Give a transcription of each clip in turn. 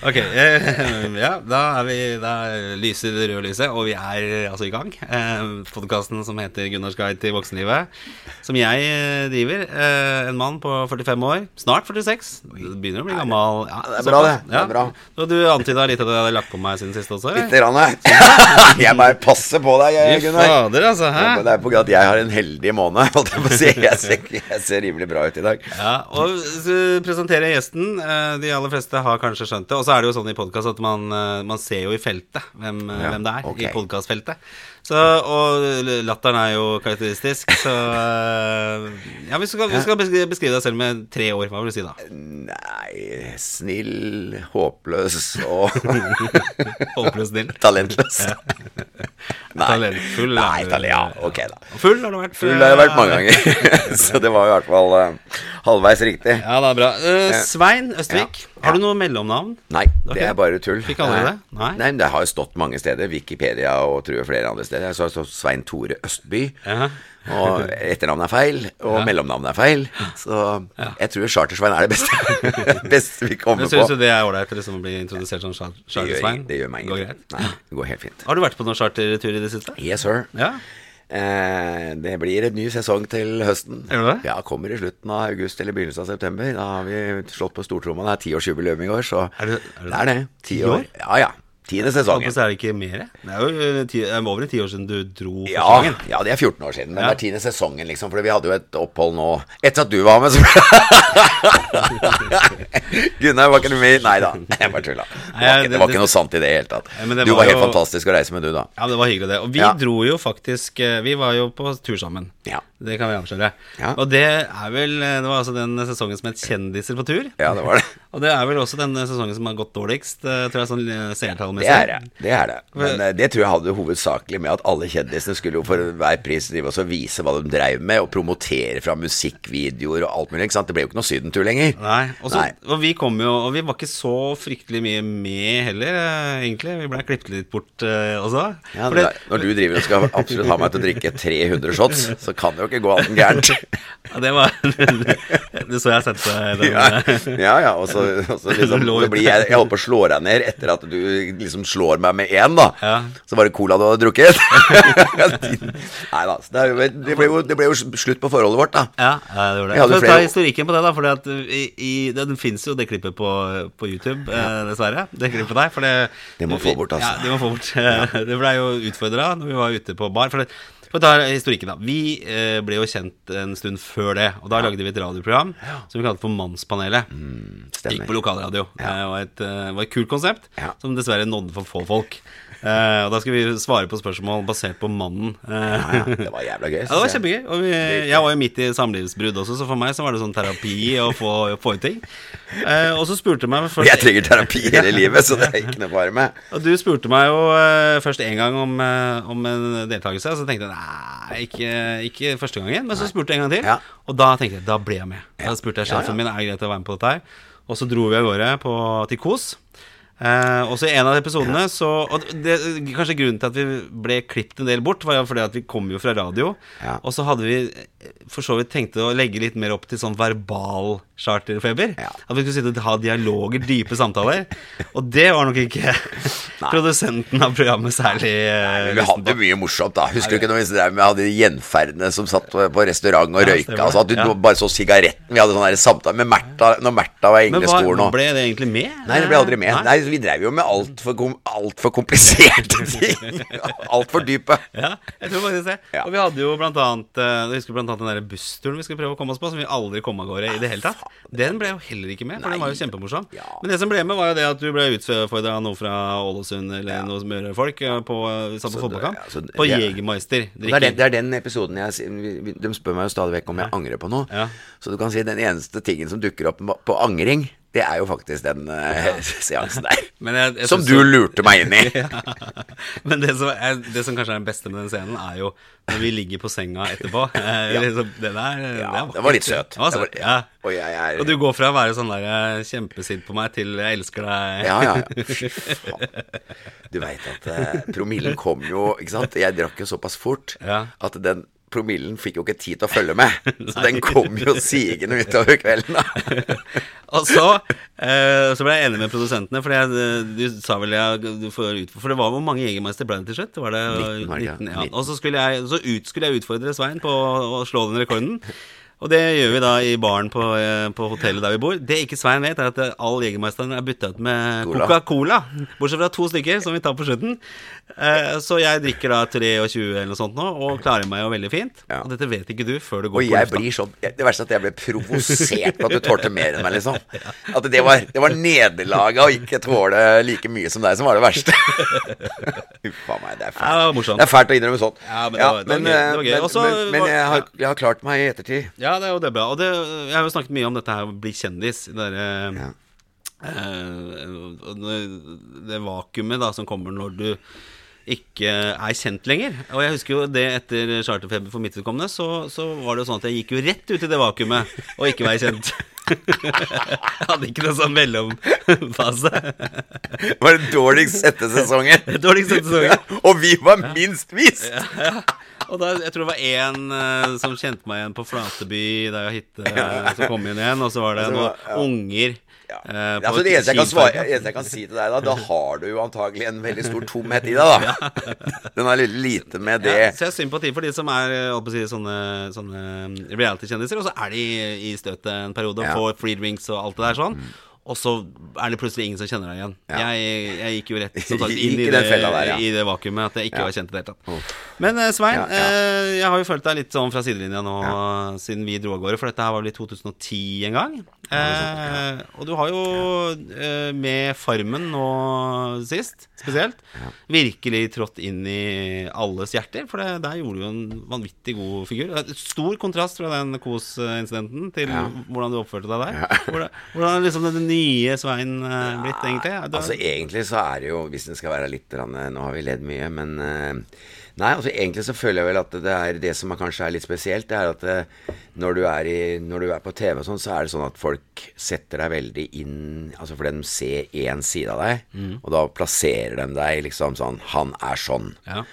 Ok, eh, ja, da er vi Da lyser det røde lyset, og vi er altså i gang. Eh, Podkasten som heter Gunnars guide til voksenlivet, som jeg eh, driver. Eh, en mann på 45 år, snart 46. Begynner å bli gammel. Ja, det er bra, det. Det er bra. Og du antyda litt at du hadde lagt på meg siden sist også? Litt grann, Jeg bare passer på deg, Gunnar. fader, altså. Hæ? Det er på grunn av at jeg har en heldig måned. Holdt jeg på å si. Jeg ser, jeg ser rimelig bra ut i dag. Ja, og presentere gjesten. De aller fleste har kanskje skjønt det. Og så er det jo sånn i podkast at man, eh, man ser jo i feltet hvem, eh, Ja, hvem det er. Okay. I. Så, og latteren er jo karakteristisk, så eh, Ja, vi skal, vi skal beskrive deg selv med tre år. Hva vil du si da? Nei, snill, håpløs og Håpløs snill. talentløs. Nei. Talentfull. Nei, du- ja, ok da. Full har du vært. Full har jeg vært mange ganger, så det var i hvert fall uh, halvveis riktig. Ja, det er bra. Uh, Svein Østvik, Ja. har du noe mellomnavn? Nei, det er bare tull. Fikk aldri det? Nei. Nei, men Det har jo stått mange steder. Wikipedia og tror jeg flere andre steder. Jeg sa så Svein Tore Østby. Ja. Og etternavnet er feil, og mellomnavnet er feil. Så jeg tror Charter-Svein er det beste, beste vi kommer på. Syns du det er ålreit liksom, å bli introdusert som chartersvein? det gjør meg ingenting. Nei, det går helt fint. Har du vært på noen chartertur i det siste? Yes, sir. Ja. Eh, det blir en ny sesong til høsten. Gjør det? Ja, kommer i slutten av august eller begynnelsen av september. Da har vi slått på stortromma. Det er tiårsjubileum i år, så Er det- er det det er det. Ti år? Ja, ja. Tiende sesongen. Så er det ikke mer? Det er jo eh, ti, er over ti år siden du dro Ja, sesongen. ja, det er 14 år siden, men Ja. det er tiende sesongen, liksom. For vi hadde jo et opphold nå Etter at du var med, så Gunnar, var ikke du med? Nei da, jeg bare tulla. Det, var ikke- det- det var ikke noe sant i det hele tatt. Du var helt jo- fantastisk å reise med, du, da. Ja, det var hyggelig, det. Og vi Ja. dro jo faktisk eh, Vi var jo på tur sammen. Ja. Det kan vi avsløre. Ja. Og det er vel eh, Det var altså den sesongen som het Kjendiser på tur. Ja, det var det. Og det er vel også den sesongen som har gått dårligst, eh, tror jeg, sånn eh, seertallmessig. Det er det. det er det Men eh, det tror jeg hadde hovedsakelig med at alle kjendisene skulle jo for hver pris drive og vise hva de dreiv med, og promotere fra musikkvideoer og alt mulig. ikke sant? Det ble jo ikke noe sydentur lenger. Nei, Også, Nei. og vi kom jo Og vi var ikke så fryktelig mye med heller, eh, egentlig. Vi ble klippet litt bort uh, også. Ja, det, det- når du driver og skal absolutt ha meg til å drikke 300 shots, så kan det jo ikke gå annet enn gærent. Ja, det var Det så jeg sett den. Ja, ja, og så, liksom blir jeg, jeg holdt på å slå deg ned etter at du liksom slår meg med én, da. Ja. Så var det cola du hadde drukket. Nei da. Det, det, ble jo, det ble jo slutt på forholdet vårt, da. Ja, det gjorde Vi det. hadde For å ta historikken på det, da. For det, i, fins jo det klippet på, på YouTube, eh, dessverre. Det klippet der. For det, Det må få bort, altså. Ja, det må få bort. Det blei jo utfordra når vi var ute på bar. For, det, for å ta historikken, da. Vi eh, ble jo kjent en stund før det. Og da lagde vi et radioprogram som vi kalte for Mannspanelet. Gikk Stemmer. på lokalradio. Ja. Det var et, eh, var et kult konsept Ja. som dessverre nådde for få folk. Eh, og da skal vi svare på spørsmål basert på mannen. Uh, Ja, ja, det var jævla gøy. ja, det var kjempegøy. Og vi, jeg var jo midt i samlivsbrudd også, så for meg så var det sånn terapi å få, få ut ting. Uh, og så spurte du meg først Jeg trenger terapi hele livet, så det er ikke noe bare med. Og du spurte meg jo eh, først en gang om, om en deltakelse, og så tenkte jeg nei, ikke, ikke første gangen. Men så spurte jeg en gang til, Ja. og da tenkte jeg da ble jeg med. Da spurte jeg sjefen min er det greit å være med på dette her. Og så dro vi av gårde på, til Kos. Eh, også i en av episodene så Og det, kanskje grunnen til at vi ble klippet en del bort, var jo fordi at vi kom jo fra radio. Ja. Og så hadde vi for så vidt tenkte å legge litt mer opp til sånn verbal charterfeber. Ja. At vi skulle sitte og ha dialoger, dype samtaler. Og det var nok ikke produsenten av programmet særlig Nei, Men vi hadde mye morsomt, da. Husker du ikke når vi drev med hadde de gjenferdene som satt på restaurant og røyka? Altså, at du Ja. bare så sigaretten. Vi hadde sånn samtale med Märtha når Märtha var i Men engleskolen. og- ble det egentlig med? Nei, det ble aldri med. Nei. Vi drev jo med altfor kom, alt for kompliserte ting. Altfor dype. Ja, jeg tror faktisk det. Og vi hadde jo blant annet eh, Jeg husker blant annet den der bussturen vi skal prøve å komme oss på, som vi aldri kom av gårde i det hele tatt. Den ble jo heller ikke med, for den var jo kjempemorsom. Ja. Men det som ble med, var jo det at du ble utfordra av noe fra Ålesund eller noe Møre-folk eh, på, vi satt på det- fotballkamp. ja, på Jegermeister. Det den, det er den episoden jeg De spør meg jo stadig vekk om jeg angrer på noe. Ja. Så du kan si den eneste tingen som dukker opp på angring, det er jo faktisk den uh, seansen der. Men jeg- jeg som du så... lurte meg inn i. Men det som, er, det som kanskje er det beste med den scenen, er jo når vi ligger på senga etterpå. ja. liksom, det er, Ja, det, det var litt søt. Var søt, var- ja. Og jeg er Og du går fra å være sånn der eh, kjempesint på meg til jeg elsker deg. Ja, ja, ja. Fy faen. Du veit at uh, promillen kom jo Ikke sant? Jeg drakk jo såpass fort Ja. at den promillen fikk jo ikke tid til å følge med. Så den kom jo sigende utover kvelden. Og så, eh, så ble jeg enig med produsentene, for jeg, du sa vel jeg, du får ut, For det var hvor mange Jegermeister ble det til slutt? Var det 19, var det ikke? 19, ja. 19. Og så skulle jeg, så ut, skulle jeg utfordre Svein på å slå den rekorden. Og det gjør vi da i baren på, eh, på hotellet der vi bor. Det ikke Svein vet, er at eh, all Jegermeisteren er bytta ut med Coca-Cola. Bortsett fra to stykker, som vi tar på slutten. Eh, Så jeg drikker da 23 eller noe sånt nå, og klarer meg jo veldig fint. Ja. Og dette vet ikke du før du går Og på jeg lufta. blir sånn Det verste er at jeg ble provosert på at du tålte mer enn meg, liksom. At det var, det var nederlaget å ikke tåle like mye som deg som var det verste. Huff a meg, det er Ja, det. Det er fælt å innrømme sånt. Ja, men det var- det men, det var gøy. men, men, men jeg, har, jeg har klart meg i ettertid. Ja, det er jo det bra. Og det, jeg har jo snakket mye om dette her å bli kjendis. Det derre Ja. eh, det vakuumet da som kommer når du ikke er kjent lenger. Og jeg husker jo det etter Charterfeber for mitt vedkommende, så, så var det jo sånn at jeg gikk jo rett ut i det vakuumet og ikke være kjent. jeg hadde ikke noe sånn mellomfase. Det var den dårligst sette sesongen. Dårligst sette sesongen. Og vi var minst vist! Og da, jeg tror det var én uh, som kjente meg igjen på Flateby, da jeg hytte, uh, som kom inn igjen. Og så var det noen ja. unger. Ja. eh, altså, det eneste jeg, svare, eneste jeg kan si til deg, da Da har du jo antagelig en veldig stor tomhet i deg, da. Den har litt lite med det Ja, så jeg har sympati for de som er eh, si, sånne, sånne reality-kjendiser, og så er de i støtet en periode og. Mm. får free drinks og alt det der sånn. Og så er det plutselig ingen som kjenner deg igjen. Ja. Jeg, jeg gikk jo rett sagt, inn i i det, der, ja. i det vakuumet at jeg ikke Ja. var kjent i det hele tatt. Men eh, Svein, eh, jeg har jo følt deg litt sånn fra sidelinja nå siden vi dro av gårde, for dette her var vel i 2010 en gang. Eh, og du har jo eh, med Farmen nå sist, spesielt, virkelig trådt inn i alles hjerter. For det, der gjorde du jo en vanvittig god figur. Stor kontrast fra den Kos-incidenten til Ja. hvordan du oppførte deg der. Hvordan, hvordan er liksom den nye Svein eh, blitt, egentlig? Du, Altså Egentlig så er det jo, hvis den skal være litt grann, Nå har vi ledd mye, men eh, Nei, altså egentlig så føler jeg vel at det er det som er kanskje er litt spesielt, det er at det, når du er, i, når du er på TV og sånn, så er det sånn at folk setter deg veldig inn Altså fordi de ser én side av deg, og da plasserer de deg liksom sånn Han er sånn. ja.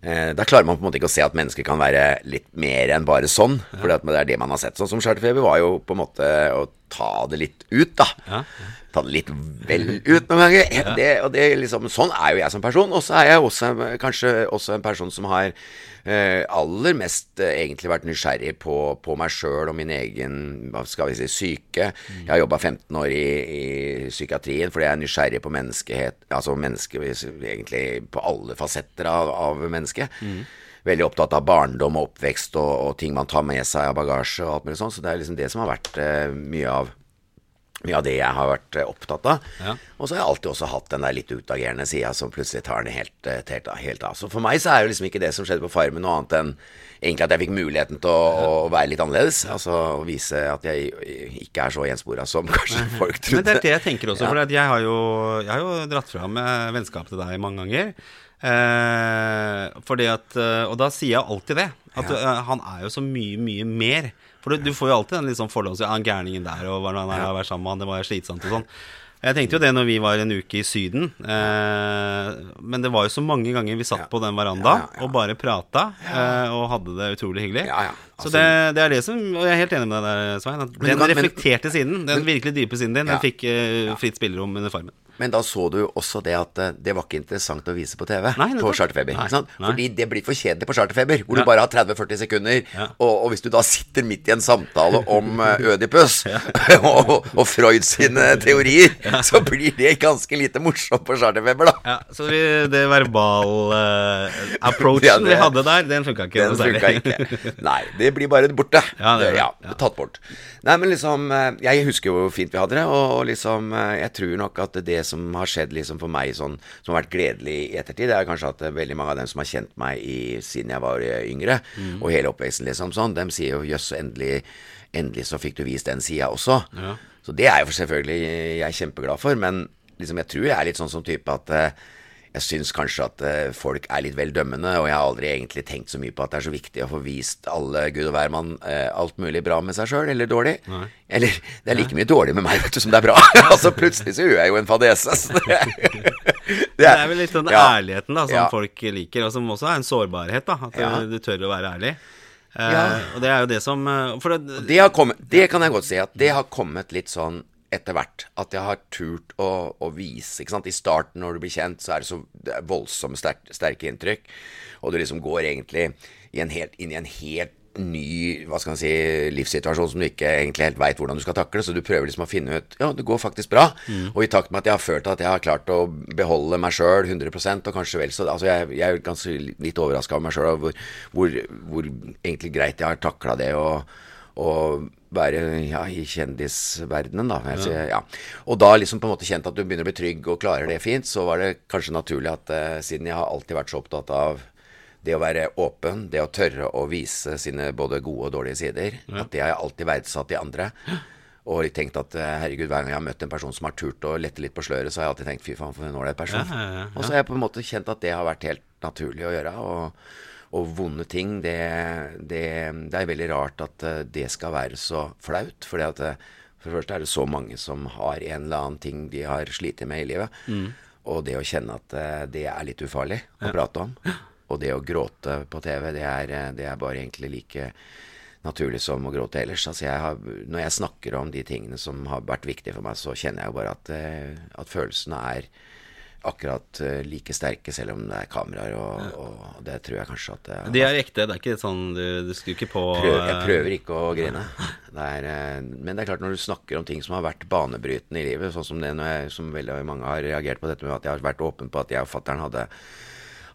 Eh, da klarer man på en måte ikke å se at mennesker kan være litt mer enn bare sånn. For det er det man har sett. Sånn som Charterfeber var jo på en måte å ta det litt ut, da. Ja. Ta det litt vel ut noen ganger. Det, og det liksom, sånn er jo jeg som person. Og så er jeg også, kanskje også en person som har eh, aller mest eh, egentlig vært nysgjerrig på, på meg sjøl og min egen hva skal vi si, syke. Jeg har jobba 15 år i, i psykiatrien fordi jeg er nysgjerrig på menneskehet, altså menneske, egentlig på alle fasetter av, av mennesket. Veldig opptatt av barndom og oppvekst og, og ting man tar med seg av bagasje og alt mulig sånn. Så det er liksom det som har vært eh, mye av mye av det jeg har vært eh, opptatt av. Ja. Og så har jeg alltid også hatt den der litt utagerende sida som plutselig tar den helt, eh, helt, helt av. Så for meg så er jo liksom ikke det som skjedde på Farmen noe annet enn egentlig at jeg fikk muligheten til å, å være litt annerledes. Altså å vise at jeg ikke er så gjenspora som kanskje folk Men det er det jeg tenker også, for jeg har, jo, jeg har jo dratt fram vennskap til deg mange ganger. Eh, fordi at eh, Og da sier jeg alltid det. At eh, han er jo så mye, mye mer. For du, du får jo alltid den litt sånn fordommen ja, han gærningen der, og hvordan er det å være sammen med han, det var slitsomt og sånn. Jeg tenkte jo det når vi var en uke i Syden. Eh, men det var jo så mange ganger vi satt Ja. på den veranda Ja, ja, ja. og bare prata eh, og hadde det utrolig hyggelig. Så Altså- det, det er det som Og jeg er helt enig med deg der, Svein. At den kan- men- reflekterte siden, den virkelig dype siden din, Ja. den fikk eh, fritt spillerom under Farmen. Men da så du også det at eh, det var ikke interessant å vise på TV Nei, på. Charterfeber. Nei, nei. Fordi det blir for kjedelig på Charterfeber, hvor Ja. du bare har 30-40 sekunder. Ja. Og, og hvis du da sitter midt i en samtale om eh, Ødipus og, og Freud sine teorier, så blir det ganske lite morsomt på Charterfeber, da. Ja, så vi, det verbal-approachen Ja, det- vi hadde der, den funka ikke. Den funka ikke. Nei, det blir bare borte. Ja, det. Ja. Tatt bort. Nei, men liksom eh, Jeg husker jo hvor fint vi hadde det, og, liksom eh, Jeg tror nok at det som har skjedd liksom for meg sånn som har vært gledelig i ettertid, det er kanskje at eh, veldig mange av dem som har kjent meg i, siden jeg var yngre, Mm. og hele oppveksten liksom sånn, dem sier jo jøss, endelig, endelig så fikk du vist den sida også. Ja. Så det er jo selvfølgelig jeg er kjempeglad for, men liksom jeg tror jeg er litt sånn som type at jeg syns kanskje at eh, folk er litt vel dømmende, og jeg har aldri egentlig tenkt så mye på at det er så viktig å få vist alle gud og hvermann eh, alt mulig bra med seg sjøl, eller dårlig. Nei. Eller det er like mye dårlig med meg vet du, som det er bra. altså Plutselig så gjør jeg jo en fadese. Så det, er- Det er vel litt den Ja. ærligheten da som Ja. folk liker, og som også er en sårbarhet. da At Ja. du, du tør å være ærlig. Ja. Og det er jo det som For det, Det, har kommet, det kan jeg godt si at det har kommet litt sånn etter hvert. At jeg har turt å, å vise. I starten, når du blir kjent, så er det så det er voldsomme, sterk, sterke inntrykk. Og du liksom går egentlig i en helt, inn i en helt ny hva skal man si, livssituasjon som du ikke egentlig helt veit hvordan du skal takle. Så du prøver liksom å finne ut Ja, det går faktisk bra. Og i takt med at jeg har følt at jeg har klart å beholde meg sjøl 100% og kanskje vel så Altså, jeg, jeg er ganske litt overraska over meg sjøl hvor, hvor, hvor egentlig greit jeg har takla det. og og være ja, i kjendisverdenen, da. Altså, ja. Og da liksom på en måte kjent at du begynner å bli trygg og klarer det fint, så var det kanskje naturlig at eh, siden jeg har alltid vært så opptatt av det å være åpen, det å tørre å vise sine både gode og dårlige sider, at det har jeg alltid verdsatt i andre. Og jeg tenkt at eh, herregud, hver gang jeg har møtt en person som har turt å lette litt på sløret, så har jeg alltid tenkt fy faen, for en ålreit person. Ja, ja, ja, Og så har jeg på en måte kjent at det har vært helt naturlig å gjøre. Og, og vonde ting, det, det, det er veldig rart at eh, det skal være så flaut. For at det, for det første er det så mange som har en eller annen ting de har slitt med i livet. Og det å kjenne at eh, det er litt ufarlig å prate om. Og det å gråte på TV, det er, eh, det er bare egentlig like naturlig som å gråte ellers. Altså jeg har, når jeg snakker om de tingene som har vært viktige for meg, så kjenner jeg jo bare at, eh, at følelsene er akkurat eh, like sterke, selv om det er kameraer, og, og det tror jeg kanskje at det, de er ekte. Det er ikke sånn Du, du skrur ikke på prøver, jeg eh, prøver ikke å grine. Det er, eh, men det er klart, når du snakker om ting som har vært banebrytende i livet, sånn som det jeg, som veldig mange har reagert på dette med at jeg har vært åpen på at jeg og fatter'n hadde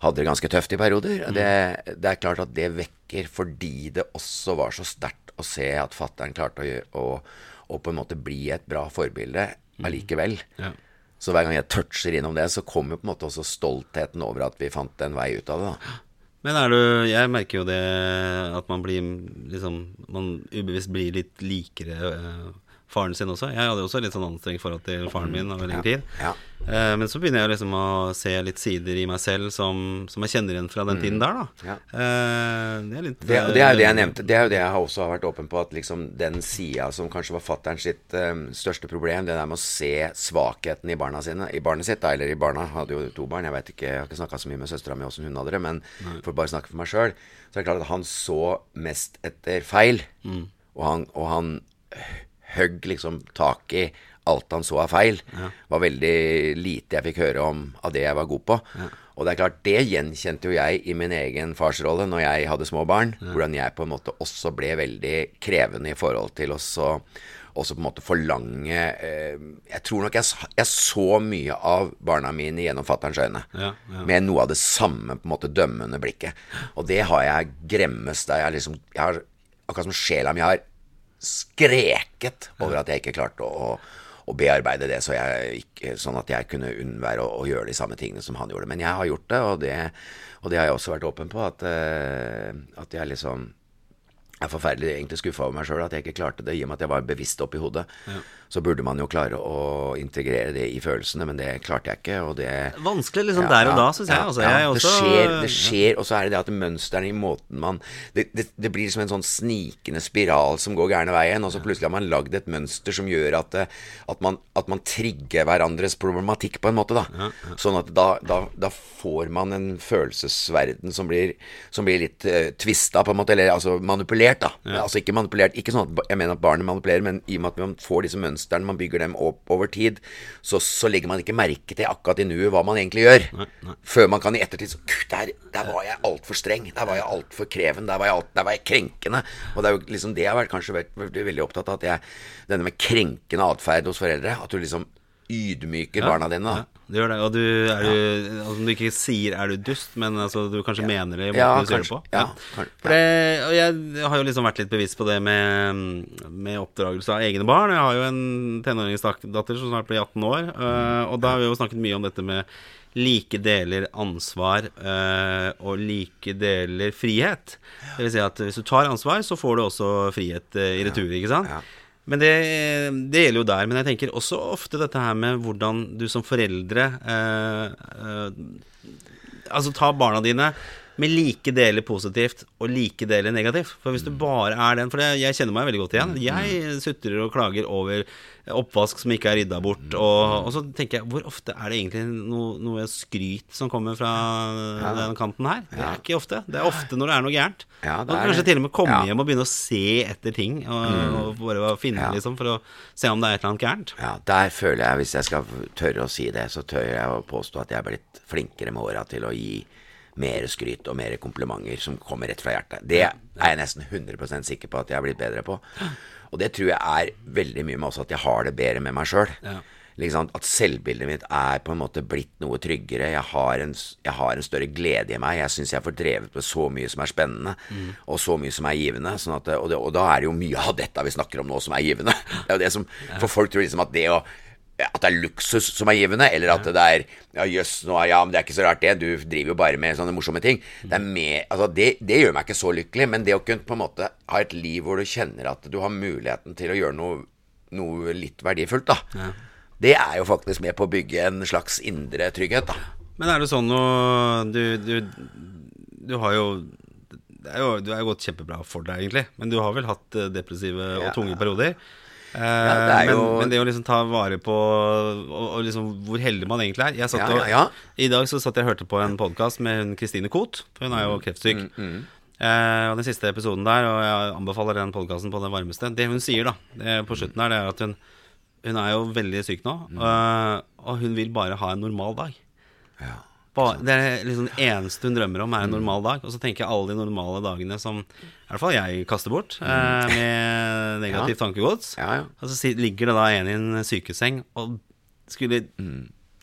hadde det ganske tøft i perioder. Det, det er klart at det vekker fordi det også var så sterkt å se at fatter'n klarte å, å, å på en måte bli et bra forbilde allikevel. Ja. Så hver gang jeg toucher innom det, så kommer jo på en måte også stoltheten over at vi fant en vei ut av det. da. Men er du Jeg merker jo det at man blir liksom Man ubevisst blir litt likere eh, faren sin også. Jeg hadde også litt sånn anstrengt forhold til faren min over lengre tid. Ja. Eh, men så begynner jeg liksom å se litt sider i meg selv som, som jeg kjenner igjen fra den tiden der, da. Mm. Ja. Eh, det er litt Det, det er jo det jeg nevnte. Det er jo det jeg også har vært åpen på. At liksom den sida som kanskje var fatter'n sitt eh, største problem, det der med å se svakheten i barna sine I barnet sitt, da, eller i barna. Hadde jo to barn. Jeg vet ikke, jeg har ikke snakka så mye med søstera mi åssen hun hadde det, men for å bare snakke for meg sjøl, så er det klart at han så mest etter feil. Og han, og han høgg liksom tak i alt han så av feil. var veldig lite jeg fikk høre om av det jeg var god på. Og det er klart, det gjenkjente jo jeg i min egen farsrolle når jeg hadde små barn. Hvordan jeg på en måte også ble veldig krevende i forhold til også også på en måte forlange eh, Jeg tror nok jeg, jeg så mye av barna mine gjennom fatterns øyne. Ja, ja. Med noe av det samme på en måte dømmende blikket. Og det har jeg gremmes der jeg liksom jeg har, Akkurat som sjela mi har skreket over at jeg ikke klarte å, å bearbeide det, så jeg ikke, sånn at jeg kunne unnvære å, å gjøre de samme tingene som han gjorde. Men jeg har gjort det, og det, og det har jeg også vært åpen på, at, eh, at jeg liksom er forferdelig egentlig skuffa over meg sjøl at jeg ikke klarte det, i og med at jeg var bevisst oppi hodet. Så burde man jo klare å integrere det i følelsene, men det klarte jeg ikke, og det Vanskelig liksom Ja, der og da, syns jeg. ja, Altså, ja, jeg også, det skjer, det skjer, og så er det det at mønstrene i måten man det, det, det blir som en sånn snikende spiral som går gærne veien, og så plutselig har man lagd et mønster som gjør at, det- at, man, at man trigger hverandres problematikk på en måte, da. Sånn at da, da, da får man en følelsesverden som blir, som blir litt uh, tvista, på en måte, eller altså manipulert, da. Altså ikke manipulert, ikke sånn at jeg mener at barnet manipulerer, men i og med at man får disse mønstrene, man bygger dem opp over tid, så, så legger man ikke merke til akkurat i nuet hva man egentlig gjør. Før man kan i ettertid så Gud, der, der var jeg altfor streng. Der var jeg altfor kreven. Der var jeg, alt, der var jeg krenkende. Og det er jo liksom det jeg har vært kanskje vært veldig opptatt av. At jeg, denne med krenkende atferd hos foreldre. At du liksom ydmyker barna dine. da Ja, Det gjør det. Og du er du altså, Du ikke sier 'er du dust', men altså, du kanskje mener det i måten Ja, du sier det kanskje. på. Ja, det, og jeg har jo liksom vært litt bevisst på det med, med oppdragelse av egne barn. Jeg har jo en tenåringsdatter som snart blir 18 år, øh, og da har vi jo snakket mye om dette med like deler ansvar øh, og like deler frihet. Det vil si at hvis du tar ansvar, så får du også frihet øh, i retur, ikke sant? Men det, det gjelder jo der. Men jeg tenker også ofte dette her med hvordan du som foreldre eh, eh, Altså ta barna dine med like deler positivt og like deler negativt. For hvis du bare er den For jeg kjenner meg veldig godt igjen. Jeg sutrer og klager over oppvask som ikke er rydda bort. Og, og så tenker jeg, hvor ofte er det egentlig noe, noe skryt som kommer fra den kanten her? Det er ikke ofte. Det er ofte når det er noe gærent. Ja, er kanskje til og med komme Ja. hjem og begynne å se etter ting. Og, og bare finne Ja. liksom for å se om det er et eller annet gærent. Ja, der føler jeg, hvis jeg skal tørre å si det, så tør jeg å påstå at jeg er blitt flinkere med åra til å gi mer skryt og mer komplimenter som kommer rett fra hjertet. Det er jeg nesten 100% sikker på at jeg har blitt bedre på. Og det tror jeg er veldig mye med også at jeg har det bedre med meg sjøl. Ja. Liksom, at selvbildet mitt er på en måte blitt noe tryggere. Jeg har en, jeg har en større glede i meg. Jeg syns jeg får drevet med så mye som er spennende, og så mye som er givende. Sånn at, og, det, og da er det jo mye av dette vi snakker om nå, som er givende. Det er jo det som, For folk tror liksom at det å at det er luksus som er givende, eller at det er Ja, jøss, nå er ja, men det er ikke så rart, det. Du driver jo bare med sånne morsomme ting. Det er mer Altså, det, det gjør meg ikke så lykkelig, men det å kunne på en måte ha et liv hvor du kjenner at du har muligheten til å gjøre noe, noe litt verdifullt, da. Det er jo faktisk med på å bygge en slags indre trygghet, da. Men er det sånn nå Du, du, du har jo det er jo, Du er jo gått kjempebra for deg, egentlig. Men du har vel hatt eh, depressive og Ja. tunge perioder. Eh, det er men, jo- men det å liksom ta vare på og, og liksom hvor heldig man egentlig er Ja, og, ja, ja. I dag så satt jeg og hørte på en podkast med hun Kristine Koht. For hun er Mm, jo kreftsyk. Eh, og den siste episoden der, og jeg anbefaler den podkasten på det varmeste Det hun sier da det på slutten her, det er at hun Hun er jo veldig syk nå, Mm. Og, og hun vil bare ha en normal dag. Ja. Det er liksom det eneste hun drømmer om, er en normal dag. Og så tenker jeg alle de normale dagene som i hvert fall jeg kaster bort, eh, med negativt tankegods. Ja, ja. Og så ligger det da en i en sykeseng og skulle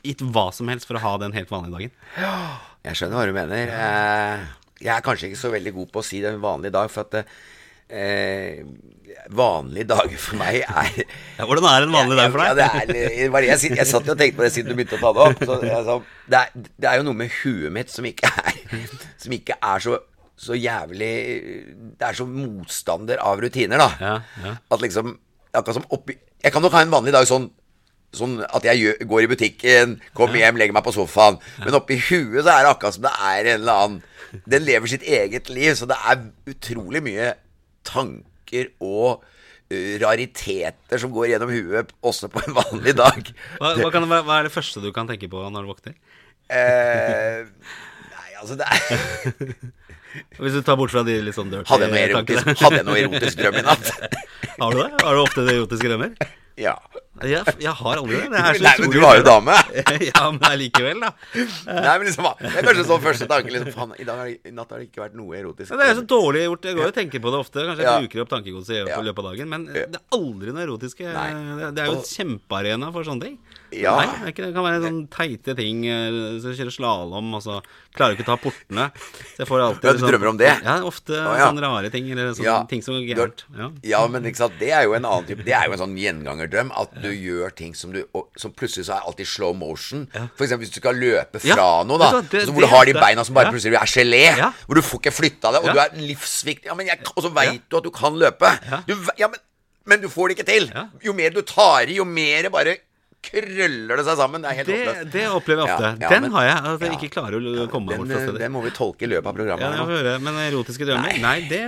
gitt hva som helst for å ha den helt vanlige dagen. Jeg skjønner hva du mener. Eh, Jeg er kanskje ikke så veldig god på å si det en vanlig dag, for at eh, vanlige dager for meg er Ja, hvordan er en vanlig dag for Ja, deg? det, er, var det jeg, jeg satt jo og tenkte på det siden du begynte å ta det opp. Så, jeg sa, det, er, det er jo noe med huet mitt som ikke er Som ikke er så, så jævlig Det er så motstander av rutiner, da. Ja, ja. At liksom Akkurat som oppi Jeg kan nok ha en vanlig dag sånn Sånn at jeg gjør, går i butikken, kommer hjem, legger meg på sofaen. Men oppi huet så er det akkurat som det er en eller annen Den lever sitt eget liv, så det er utrolig mye tanker og uh, rariteter som går gjennom huet også på en vanlig dag. Hva, hva, kan, hva er det første du kan tenke på når du våkner? Eh, nei, altså det er Hvis du tar bort fra de litt sånn dirty tankene. hadde jeg noe erotisk drøm i natt? Har du det? Har du ofte erotiske drømmer? Ja. Jeg, jeg har aldri det. Nei, men du har jo dame. ja, men allikevel, da. Nei, men liksom, Det er kanskje sånn første tanke liksom, Faen, i, dag i natt har det ikke vært noe erotisk. Det er så dårlig gjort. Jeg går og tenker på det ofte. Kanskje jeg bruker opp tankegodset i løpet av dagen. Men det er aldri noe erotiske Det er jo et kjempearena for sånne ting. Ja. Nei, det, kan være sånne teite ting. eh, Så jeg kjører slalåm, og så klarer du ikke å ta portene. Så jeg får alltid Ja, du drømmer om det? Ja, ofte ah, ja. sånne rare ting. Eller sånne Ja. ting som går gærent. Ja. Ja, men ikke sant, det er jo en annen type Det er jo en sånn gjengangerdrøm. At du gjør ting som du og, Som plutselig så er alltid slow motion. For eksempel hvis du skal løpe fra Ja, noe, da. det- så hvor du har de beina som bare ja. plutselig er gelé. Ja. Hvor du får ikke flytta det, og Ja. du er livsviktig. Ja, men jeg, og så veit du at du kan løpe. Du, ja, men, men du får det ikke til. Ja. Jo mer du tar i, jo mer bare krøller det seg sammen. Det er helt Det, håpløst. det opplever jeg ofte. Ja, ja, den men- har jeg. At jeg ja. ikke klarer å komme meg bort fra eh, stedet. den må vi tolke i løpet av programmet. Ja, jeg høre. Men erotiske drømmer? Nei, det,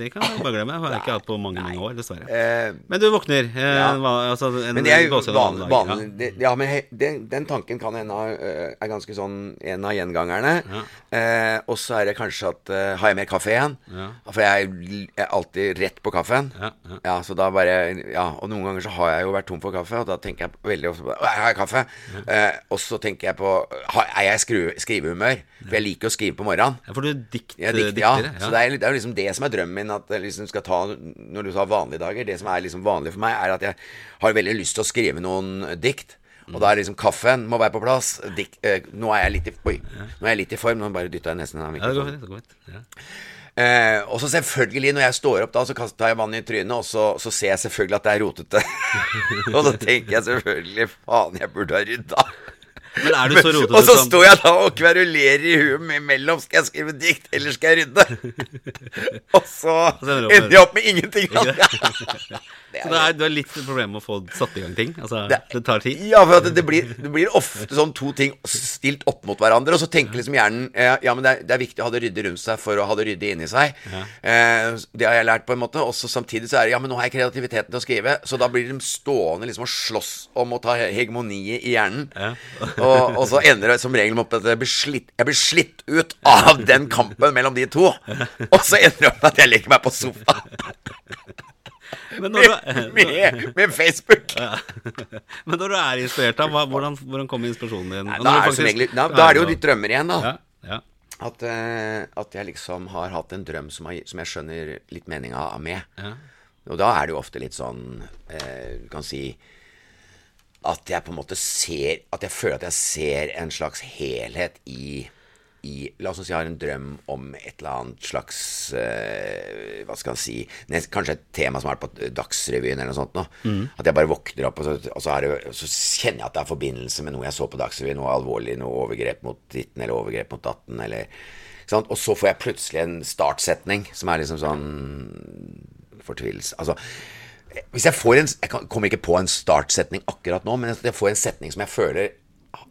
det kan jeg bare glemme. Det har jeg ikke hatt på mange mange år, dessverre. Eh, Men du våkner. Eh, altså, en Men det jo gåsehud vanlig, det, Ja, men he, den, den tanken kan hende øh, er ganske sånn en av gjengangerne. Eh, og så er det kanskje at uh, Har jeg mer kaffe igjen? For jeg, er- jeg alltid rett på kaffen. Ja, ja. Ja, så da bare Ja, og noen ganger så har jeg jo vært tom for kaffe, og da tenker jeg veldig ofte på bare Jeg har kaffe. Eh, og så tenker jeg på Er jeg skru- skrivehumør? For jeg liker å skrive på morgenen. Ja, for du dikt, Ja, dikt, ja. dikter. Så det er, det er liksom det som er drømmen min. At jeg liksom skal ta Når du sa vanlige dager Det som er liksom vanlig for meg, er at jeg har veldig lyst til å skrive noen dikt. Og da er liksom kaffen må være på plass. Dik, eh, nå er jeg i Oi, nå er jeg litt i form. Nå bare dytta jeg nesten av Ja, det går mikrofonen. fint. Det går fint. Ja. Eh, og så selvfølgelig, når jeg står opp da, så kaster jeg vann i trynet, og så, så ser jeg selvfølgelig at det er rotete. og da tenker jeg selvfølgelig Faen, jeg burde ha rydda. Men er du så rotete og så som- står jeg da og kverulerer i huet med- mellom Skal jeg skrive dikt, eller skal jeg rydde? og så ender jeg opp med ingenting. Så det er, du har litt problemer med å få satt i gang ting? Altså, Det- det, tar tid? Ja, for det, det, blir, det blir ofte sånn to ting stilt opp mot hverandre, og så tenker liksom hjernen eh, Ja, men det er, det er viktig å ha det ryddig rundt seg for å ha det ryddig inni seg. Eh, det har jeg lært på en måte. Og så samtidig så er det Ja, men nå har jeg kreativiteten til å skrive, så da blir de stående liksom og slåss om å ta hegemoniet i hjernen. Ja. Og, og så ender det som regel med at jeg blir, slitt, jeg blir slitt ut av den kampen mellom de to. Og så ender det opp med at jeg legger meg på sofaen Men når, med, med, med Facebook. men når du er inspirert, da, hvordan, hvordan kommer inspirasjonen din? Nei, da, er faktisk egentlig, da, da er det jo ditt drømmer igjen, da. ja, ja. At, uh, at jeg liksom har hatt en drøm som, har, som jeg skjønner litt meninga av med. Ja. Og da er det jo ofte litt sånn uh, Du kan si at jeg på en måte ser At jeg føler at jeg ser en slags helhet i, i La oss si jeg har en drøm om et eller annet slags uh, Hva skal jeg si nest, Kanskje et tema som er på Dagsrevyen eller noe sånt. Nå. At jeg bare våkner opp, og, så, og så, det, så kjenner jeg at det er forbindelse med noe jeg så på Dagsrevyen. Noe alvorlig, noe overgrep mot ditten eller overgrep mot datten. Eller? Og så får jeg plutselig en startsetning som er liksom sånn fortvilelse Altså hvis jeg får en Jeg kommer ikke på en startsetning akkurat nå, men jeg får en setning som jeg føler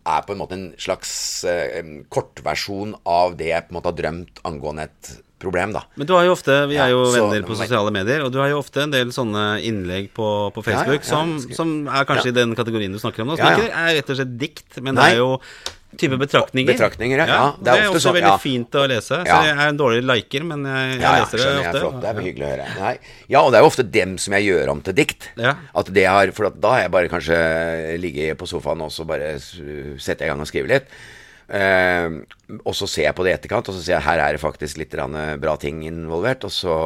er på en måte en slags eh, kortversjon av det jeg på en måte har drømt angående et problem, da. Men du har jo ofte, vi Ja, er jo så- venner på sosiale medier, og du har jo ofte en del sånne innlegg på, på Ja, ja, Facebook ja, som, som er kanskje i den kategorien du snakker om nå. Som ikke er rett og slett dikt, men Nei. det er jo type betraktninger. Betraktninger, ja. Ja, det, er ofte veldig ja. fint å lese. Så jeg er en dårlig liker, men jeg, jeg Ja, ja, leser det jeg. ofte. Flott. Det er hyggelig å høre. Nei. Ja, og det er jo ofte dem som jeg gjør om til dikt. Ja. At det har, For da har jeg bare kanskje ligget på sofaen og så bare setter jeg i gang og skriver litt. Uh, og så ser jeg på det i etterkant, og så ser jeg her er det faktisk litt bra ting involvert. Og så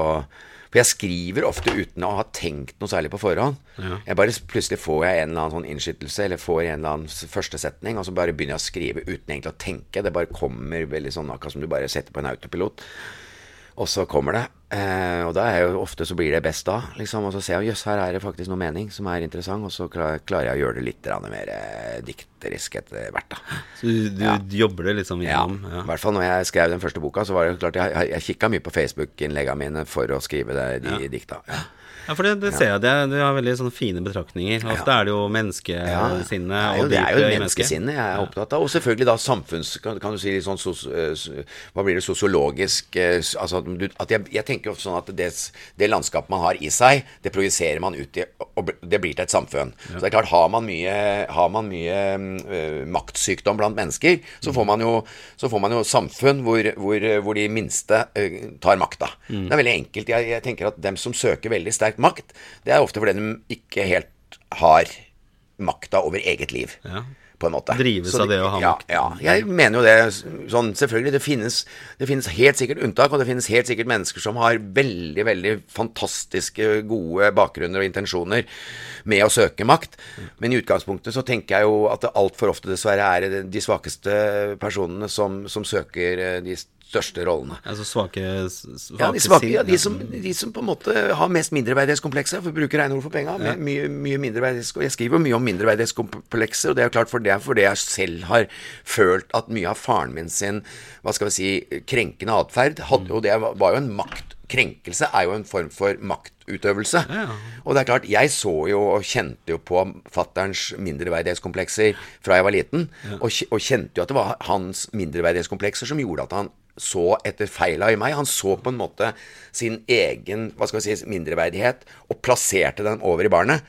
For jeg skriver ofte uten å ha tenkt noe særlig på forhånd. Jeg bare Plutselig får jeg en eller annen sånn innskytelse, eller får en eller annen førstesetning, og så bare begynner jeg å skrive uten egentlig å tenke. Det bare kommer veldig sånn akkurat som du bare setter på en autopilot. Og så kommer det. Eh, og da er jo ofte så blir det best da. Liksom, og så ser jeg jøss, her er det faktisk noe mening som er interessant. Og så klarer jeg å gjøre det litt mer eh, dikterisk etter hvert, da. Så du, du jobber det liksom gjennom? Ja? I hvert fall når jeg skrev den første boka, så var det klart Jeg, jeg, kikka mye på Facebook-innleggene mine for å skrive det, de dikta. Ja. Ja, for det, det ser jeg. Det, du har veldig sånne fine betraktninger. Ofte er det jo menneskesinne det er jo, mennesket. det er jo dypet et menneskesinne jeg er opptatt av. Og selvfølgelig da samfunns... Kan, kan du si litt sånn sos, eh, Hva blir det sosiologisk eh, Altså at jeg, jeg tenker jo ofte sånn at det, det landskapet man har i seg, det projiserer man ut i Og det blir til et samfunn. Så det er klart, har man mye, har man mye eh, maktsykdom blant mennesker, så får man jo, så får man jo samfunn hvor, hvor, hvor de minste eh, tar makta. Det er veldig enkelt. Jeg, jeg tenker at dem som søker veldig sterk makt, det er ofte fordi de ikke helt har makta over eget liv. Ja. På en måte. Drives det, av det å ha ja, makt. Ja, jeg mener jo det sånn Selvfølgelig, det finnes, det finnes helt sikkert unntak, og det finnes helt sikkert mennesker som har veldig, veldig fantastiske, gode bakgrunner og intensjoner med å søke makt. Men i utgangspunktet så tenker jeg jo at det altfor ofte dessverre er de svakeste personene som, som søker eh, de største rollene. Altså svake, svake Ja, de, svake, ja, de, som, de som på en måte har mest mindreverdighetskomplekser, for å bruke regneord for penga. Ja. Mye, mye mindreverdighets- Jeg skriver mye om mindreverdighetskomplekser, og det er klart for det fordi jeg selv har følt at mye av faren min sin hva skal vi si, krenkende atferd hadde jo det var var jo en makt Krenkelse er jo en form for maktutøvelse. Og det er klart, jeg så jo og kjente jo på fatterns mindreverdighetskomplekser fra jeg var liten, og, og kjente jo at det var hans mindreverdighetskomplekser som gjorde at han så etter feila i meg. Han så på en måte sin egen hva skal vi si, mindreverdighet og plasserte den over i barnet.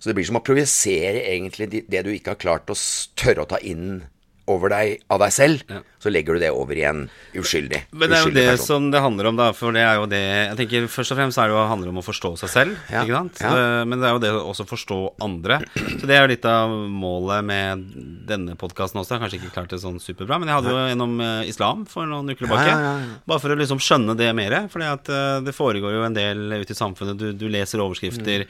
Så det blir som å projisere egentlig det du ikke har klart å tørre å ta inn over deg av deg selv. Så legger du det over i en uskyldig, person. Men det er jo det person. som det handler om, da. For det er jo det Jeg tenker Først og fremst er det jo handler om å forstå seg selv. Ja, Ikke sant? ja. Eh, Men det er jo det å også forstå andre. Så det er jo litt av målet med denne podkasten også. Jeg har kanskje ikke klart det sånn superbra, men jeg hadde jo gjennom eh, islam for noen uker tilbake. Ja, ja, ja. Bare for å liksom skjønne det mer. For det foregår jo en del ute i samfunnet. Du, du leser overskrifter.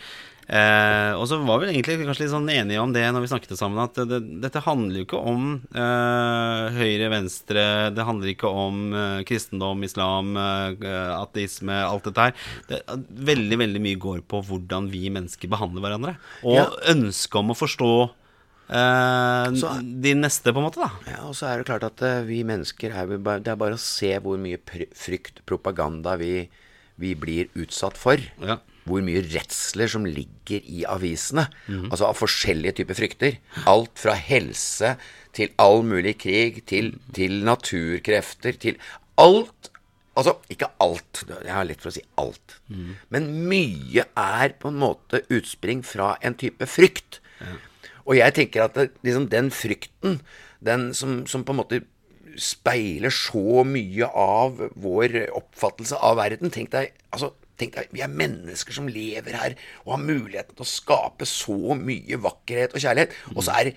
Eh, og så var vi egentlig kanskje litt sånn enige om det når vi snakket sammen, at det, dette handler jo ikke om eh, høyre, venstre, det handler ikke om eh, kristendom, islam, eh, ateisme, alt dette her. Det, veldig, veldig mye går på hvordan vi mennesker behandler hverandre. Og Ja. ønsket om å forstå eh, Så- de neste, på en måte, da. Ja, og så er det klart at eh, vi mennesker er bare, Det er bare å se hvor mye frykt, propaganda, vi, vi blir utsatt for. Ja. Hvor mye redsler som ligger i avisene. Altså av forskjellige typer frykter. Alt fra helse til all mulig krig, til, til naturkrefter, til alt. Altså, ikke alt. Jeg har lett for å si alt. Men mye er på en måte utspring fra en type frykt. Og jeg tenker at det, liksom den frykten, den som, som på en måte speiler så mye av vår oppfattelse av verden Tenk deg, altså, tenk deg, vi er mennesker som lever her og har muligheten til å skape så mye vakkerhet og kjærlighet, og så er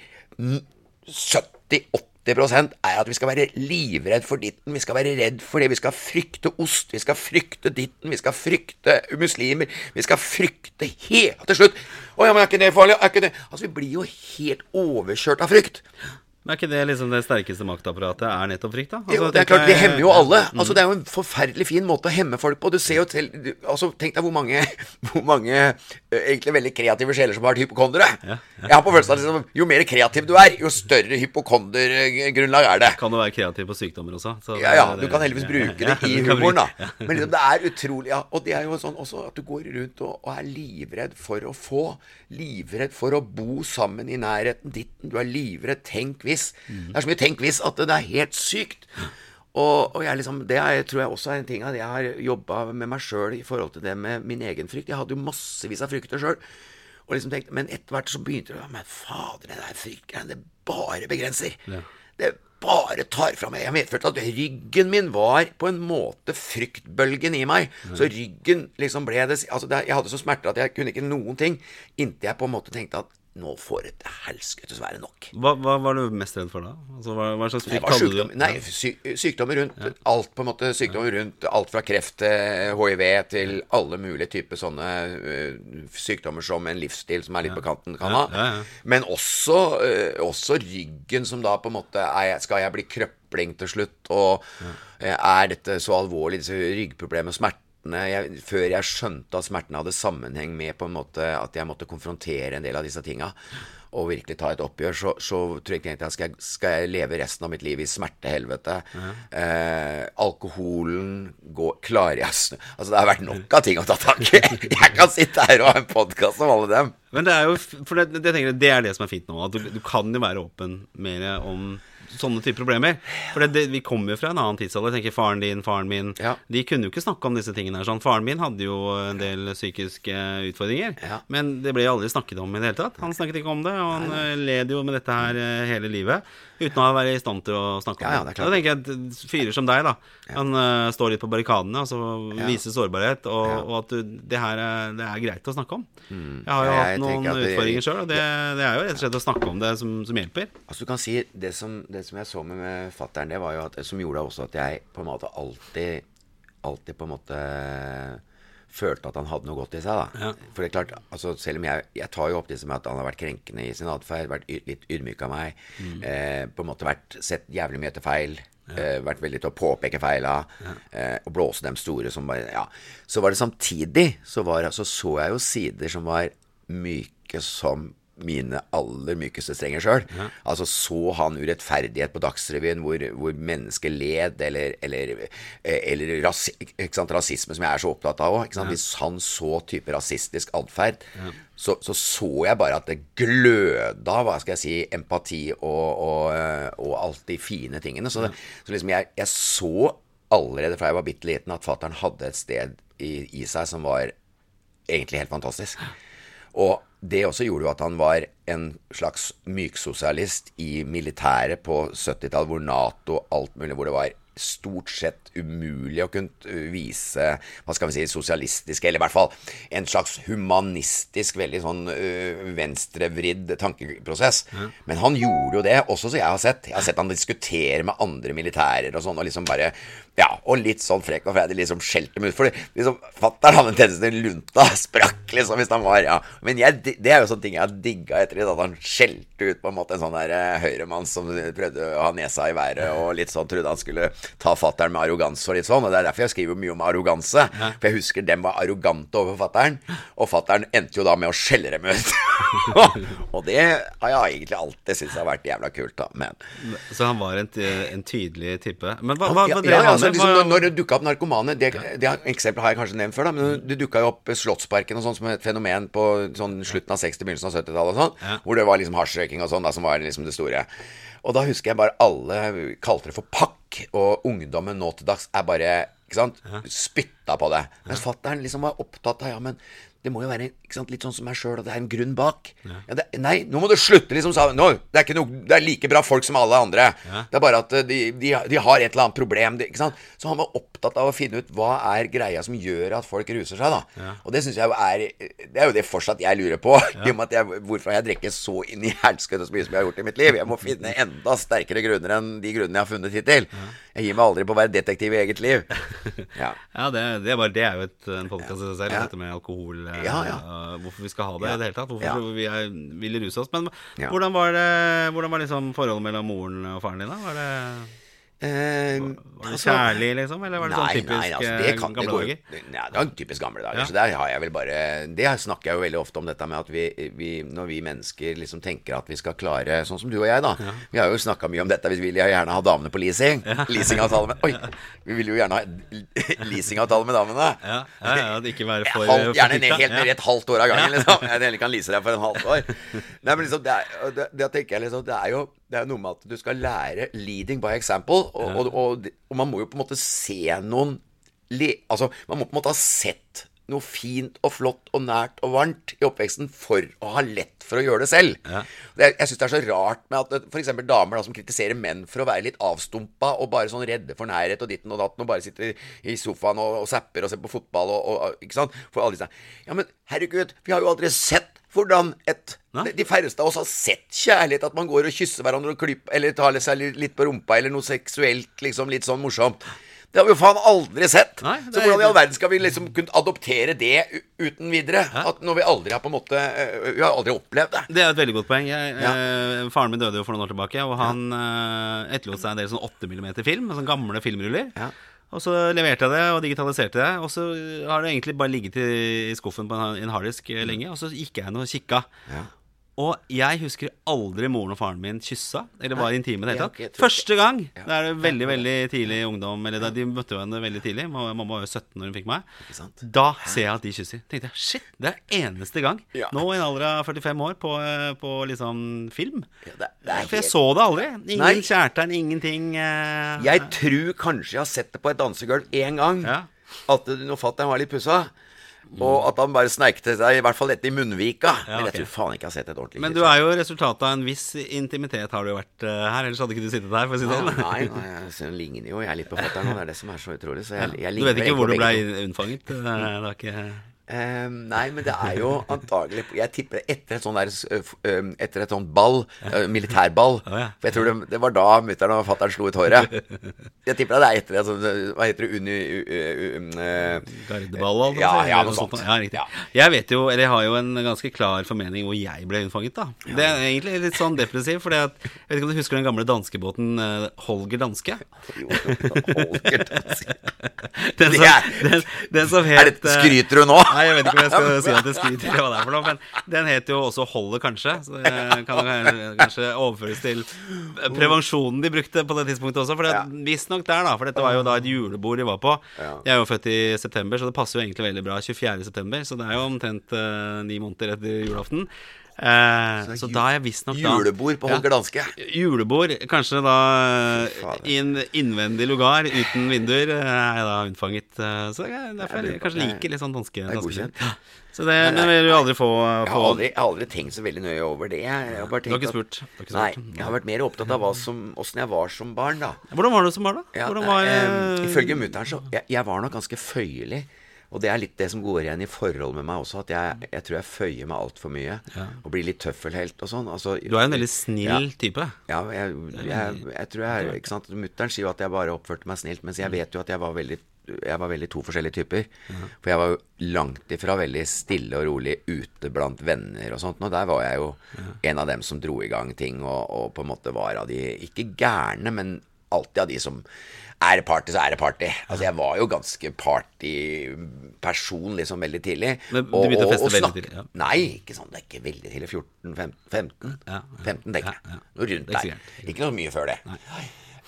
70-80% er at vi skal være livredd for ditten, vi skal være redd for det, vi skal frykte ost, vi skal frykte ditten, vi skal frykte muslimer, vi skal frykte helt til slutt. Å ja, men er ikke det farlig? Er ikke det Altså, vi blir jo helt overkjørt av frykt. Men er ikke det liksom det sterkeste maktapparatet er nettopp frykt, da? Altså, jo, det er klart, det hemmer jo alle. Mm. Altså, Det er jo en forferdelig fin måte å hemme folk på. Du ser jo til du, altså, Tenk deg hvor mange, hvor mange egentlig veldig kreative sjeler som har vært hypokondere. Jeg har på følelsen at liksom, jo mer kreativ du er, jo større hypokondergrunnlag er det. Kan du være kreativ på sykdommer også? så Ja, ja, du kan heldigvis bruke det Ja, i du humoren, da. Men liksom, det er utrolig ja, Og det er jo sånn også at du går rundt og, og er livredd for å få. Livredd for å bo sammen i nærheten ditt. Du er livredd. Tenk hvis. Det er så mye tenk hvis at det er helt sykt. Og, og jeg liksom, det er, tror jeg også er en ting at jeg har jobba med meg sjøl i forhold til det med min egen frykt. Jeg hadde jo massevis av frykter sjøl. Og liksom tenkte, Men etter hvert så begynte det Men fader, det der fryktgreiene, det bare begrenser. Det bare tar fra meg. Jeg medførte at ryggen min var på en måte fryktbølgen i meg. Så ryggen liksom ble det Altså, det, jeg hadde så smerter at jeg kunne ikke noen ting inntil jeg på en måte tenkte at nå får det helskete helskottes være nok. Hva, hva var du mest redd for da? Altså, hva, hva slags frykt hadde sykdom, du? nei, sy sykdommer rundt alt, på en måte. Sykdommer rundt alt fra kreft til hiv til alle mulige typer sånne uh, sykdommer som en livsstil som er litt på kanten, kan ha. ja, ja. Men også, uh, også ryggen, som da på en måte er, Skal jeg bli krøpling til slutt? Og uh, er dette så alvorlig, disse ryggproblemene og smertene? Jeg, før jeg skjønte at smertene hadde sammenheng med på en måte at jeg måtte konfrontere en del av disse tinga og virkelig ta et oppgjør, så, så tror jeg ikke at skal jeg, skal jeg leve resten av mitt liv i smertehelvete? Eh, alkoholen går Klarer jeg Altså, det har vært nok av ting å ta tak i. Jeg kan sitte her og ha en podkast om alle dem. Men det er jo For det, det, det er det som er fint nå. At du, du kan jo være åpen mer om sånne type problemer. For det, det, vi kommer jo fra en annen tidsalder. Tenker Faren din, faren min Ja. De kunne jo ikke snakke om disse tingene. her sånn. Faren min hadde jo en del psykiske utfordringer. Ja. Men det ble aldri snakket om i det hele tatt. Han snakket ikke om det, og han led jo med dette her eh, hele livet. Uten å være i stand til å snakke om Ja, ja, det er klart. Da tenker jeg at fyrer som deg, da, Han uh, står litt på barrikadene, altså viser sårbarhet, og, og at du, det her er, det er greit å snakke om. Jeg har jo Mm. Ja, hatt noen det- utfordringer sjøl, og det, det er jo rett og slett å snakke om det som, som hjelper. Altså du kan si Det som, det som jeg så med, med fattern, det var jo at, som gjorde også at jeg på en måte alltid Alltid på en måte følte at han hadde noe godt i seg. da Ja. For det er klart, altså selv om jeg Jeg tar jo opp det med at han har vært krenkende i sin atferd, vært litt ydmyk av meg, eh, på en måte vært sett jævlig mye etter feil. Eh, vært veldig til å påpeke feila eh, og blåse dem store som bare Ja. Så var det samtidig så, var, så så jeg jo sider som var myke som mine aller mykeste strenger sjøl. Altså så han urettferdighet på Dagsrevyen hvor, hvor mennesker led, eller, eller, eh, eller ras, sant, rasisme, som jeg er så opptatt av òg. Hvis han så type rasistisk atferd, så, så så jeg bare at det gløda hva skal jeg si, empati og, og, eh, og alt de fine tingene. Så, det, så liksom jeg, jeg så allerede fra jeg var bitte liten at fattern hadde et sted i, i seg som var egentlig helt fantastisk. Og det også gjorde jo at han var en slags myksosialist i militæret på 70-tallet, hvor Nato alt mulig, hvor det var stort sett umulig å kunne vise hva skal vi si, sosialistiske, eller i hvert fall en slags humanistisk, veldig sånn øh, venstrevridd tankeprosess. Men han gjorde jo det, også så jeg har sett. Jeg har sett han diskutere med andre militærer og sånn, og liksom bare Ja, og litt sånn frekk og freidig liksom skjelte dem ut. For liksom, fatter'n hadde en tendens til lunta sprakk, liksom, hvis han var Ja. Men jeg, det er jo sånne ting jeg har digga etter at han skjelte ut på en måte en sånn der eh, høyremann som prøvde å ha nesa i været og litt sånn trodde han skulle ta fattern med arroganse og litt sånn. Og det er derfor jeg skriver mye om arroganse. For jeg husker dem var arrogante overfor fattern, og fattern endte jo da med å skjelle dem ut. og det har jeg egentlig alltid syntes har vært jævla kult, da. Men Så han var en, en tydelig type. Men hva, hva, hva drev han altså, liksom, når, når det dukka opp narkomane Det, det eksempelet har jeg kanskje nevnt før, da, men det dukka jo opp Slottsparken og sånn som et fenomen på sånn slutten av 60-, begynnelsen av 70-tallet og sånn, hvor det var liksom hasjrøyking og sånn, da, som var liksom det store. Og da husker jeg bare alle kalte det for pakk, og ungdommen nå til dags er bare ikke sant, spytta på det. Mens fatter'n liksom var opptatt av ja, men det må jo være sant, litt sånn som meg sjøl, at det er en grunn bak. Ja, det, nei, nå må du slutte, liksom. Sa, nå, det, er det er like bra folk som alle andre. Det er bare at eh, de, de, de har et eller annet problem. De? Så han var opptatt av å finne ut hva er greia som gjør at folk ruser seg, da. Og det syns jeg er Det er jo det fortsatt jeg lurer på. I og med at jeg, hvorfor jeg drukket så inn i helskete så mye som jeg har gjort i mitt liv? Jeg må finne enda sterkere grunner enn de grunnene jeg har funnet hittil. Jeg gir meg aldri på å være detektiv i eget liv. Ja. Ja, det, det, er bare, det er jo et, en podkast i seg selv, Ja. dette med alkohol. Eh, Ja, ja. eh, Hvorfor vi skal ha det i det hele tatt. Hvorfor vi er, vil ruse oss. Men hvordan var det Hvordan var liksom forholdet mellom moren og faren din? da? Var det, Eh, var det altså- kjærlig, liksom? Eller var det sånn typisk nei, altså, eh, det kan, gamle dager? Nei, det det en typisk gamle dager. Ja. Så der har jeg vel bare Det snakker jeg jo veldig ofte om, dette med at vi, vi når vi mennesker liksom tenker at vi skal klare Sånn som du og jeg, da. Vi har jo snakka mye om dette. Vi vil jo gjerne ha damene på leasing. Leasingavtale med Oi! Vi vil jo gjerne ha leasingavtale med damene. Ja, ja, ja, det ikke være for Halv, gjerne ned, helt ned i et halvt år av gangen. Liksom. Jeg kan lease deg for en halvt år. Nei, men liksom, det, er, det, det tenker jeg liksom Det er jo det er noe med at du skal lære leading by example. Og, og, og, og man må jo på en måte se noen Altså, man må på en måte ha sett noe fint og flott og nært og varmt i oppveksten for å ha lett for å gjøre det selv. Ja. Det, jeg syns det er så rart med at f.eks. damer da, som kritiserer menn for å være litt avstumpa og bare sånn redde for nærhet og ditten og datten og bare sitter i sofaen og, og zapper og ser på fotball og, og Ikke sant? For alle disse Ja, men herregud, vi har jo aldri sett hvordan et. De, de færreste av oss har sett kjærlighet, at man går og kysser hverandre og klyper, eller tar seg litt, på rumpa, eller noe seksuelt, liksom, litt sånn morsomt. Det har vi jo faen aldri sett. Nei, er, så hvordan i all verden skal vi liksom kunne adoptere det uten videre? At når vi aldri har på en måte øh, Vi har aldri opplevd det. Det er et veldig godt poeng. Jeg, eh, faren min døde jo for noen år tilbake, og han eh, etterlot seg en del sånn 8 mm-film, sånn gamle filmruller. Ja. Og så leverte jeg det og digitaliserte det, og så har det egentlig bare ligget i, skuffen på en, en harddisk eh, lenge, og så gikk jeg inn og kikka. Ja. Og jeg husker aldri moren og faren min kyssa, eller var intime det hele tatt. Første gang! Da er det veldig veldig tidlig i ungdom, eller da de møtte hverandre veldig tidlig. Mamma var jo 17 når hun fikk meg. Da ser jeg at de kysser. Tenkte jeg, shit, det er eneste gang. Nå i en alder av 45 år på, eh, på liksom film. For jeg så det aldri. Ingen Nei. kjærtegn, ingenting eh, Jeg tror kanskje jeg har sett det på et dansegulv én gang. At når fatter'n var litt pussa. Og at han bare sneikte seg, i hvert fall dette i munnvika. Men jeg ok. tror faen ikke jeg har sett et ordentlig Men du er jo resultatet av en viss intimitet, har du jo vært uh, her. Ellers hadde ikke du sittet her, for å si det sånn. Nei, nei, jeg ser- ligner jo jeg er litt på fatter'n, og det er det som er så utrolig. Så jeg, jeg Du vet ikke hvor du ble unnfanget? er. Eh, Det er ikke Eh, nei, men det er jo antagelig Jeg tipper etter et sånn der Etter et sånt ball, militærball For jeg tror det, det var da mutter'n og fatter'n slo ut håret. Jeg tipper det er etter et sånt Hva heter det? Uni... ø, Gardeball, altså. Ja, ja, noe sånt. Ja, riktig. Jeg vet jo, eller jeg har jo en ganske klar formening hvor jeg ble unnfanget, da. Det er egentlig litt sånn depressivt, for jeg vet ikke om du husker den gamle danskebåten Holger Danske? jo, Holger Danske. Den Det som, er- den, den som het skryter du nå? Nei, jeg vet ikke om jeg skal si at det skryter eller hva det er for noe, men den het jo også 'Holdet kanskje. Så det kan kanskje overføres til prevensjonen de brukte på det tidspunktet også. For det- Ja. visstnok der, da, for dette var jo da et julebord de var på. Jeg er jo født i september, så det passer jo egentlig veldig bra. 24. september, så det er jo omtrent uh, ni måneder etter julaften. Eh, så da er jeg visstnok da Julebord på Holger Danske. Julebord, kanskje da fader. i en innvendig lugar uten vinduer, eh, er jeg da unnfanget. eh, Så det er derfor jeg kanskje liker litt sånn danske er godkjent. Ja. Så det men vil du aldri få, Jeg har aldri, jeg har aldri tenkt så veldig nøye over det. Jeg, har bare Du har ikke spurt? At, Nei, jeg har vært mer opptatt av åssen jeg var som barn, da. Hvordan var du som barn, da? Ja, var eh, eh, Ifølge mutter'n så jeg, jeg var nok ganske føyelig. Og det er litt det som går igjen i forhold med meg også, at jeg, jeg tror jeg føyer meg altfor mye. Og blir litt tøffelhelt og sånn. Altså, Du er en veldig snill type. Ja, jeg, jeg, jeg tror jeg ikke sant? Mutter'n sier jo at jeg bare oppførte meg snilt, mens jeg vet jo at jeg var veldig jeg var veldig to forskjellige typer. For jeg var jo langt ifra veldig stille og rolig ute blant venner og sånt. Og der var jeg jo en av dem som dro i gang ting, og, og på en måte var av de ikke gærne, men alltid av de som er det party, så er det party. Altså, jeg var jo ganske partyperson liksom veldig tidlig. Men du begynte å feste veldig tidlig, ja. Nei, ikke sånn. Det er ikke veldig tidlig. 14, 15? 15, Ja, ja. 15 tenker jeg. Rundt er ikke der. så. Ikke noe mye før det.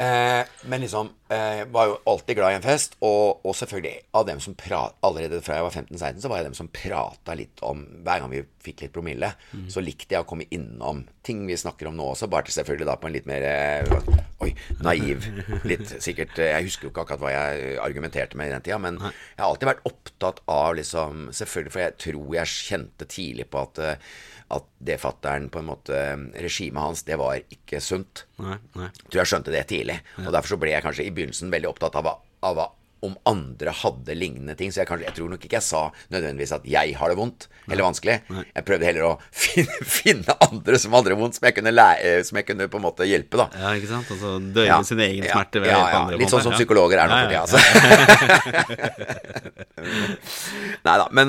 Eh, men liksom eh, var jo alltid glad i en fest. Og, og selvfølgelig av dem som prat, Allerede fra jeg var 15-16, så var jeg dem som prata litt om Hver gang vi fikk litt promille, Mm. så likte jeg å komme innom ting vi snakker om nå også, bare til selvfølgelig da på en litt mer eh, Oi, naiv. Litt sikkert eh, Jeg husker jo ikke akkurat hva jeg argumenterte med i den tida, men jeg har alltid vært opptatt av liksom Selvfølgelig, for jeg tror jeg kjente tidlig på at eh, at det fatteren på en måte Regimet hans, det var ikke sunt. Nei, nei. Jeg tror jeg skjønte det tidlig. Og derfor så ble jeg kanskje i begynnelsen veldig opptatt av, av om andre hadde lignende ting. Så jeg, kanskje, jeg tror nok ikke jeg sa nødvendigvis at jeg har det vondt eller vanskelig. Jeg prøvde heller å finne, finne andre som hadde det vondt, som jeg kunne, lære, som jeg kunne på en måte hjelpe, da. Ja, ikke sant? Altså døye Ja, sin egen smerte ved ja, ja, ja. andre. Litt sånn som ja. psykologer er nå for ja, tida, altså. Nei da, men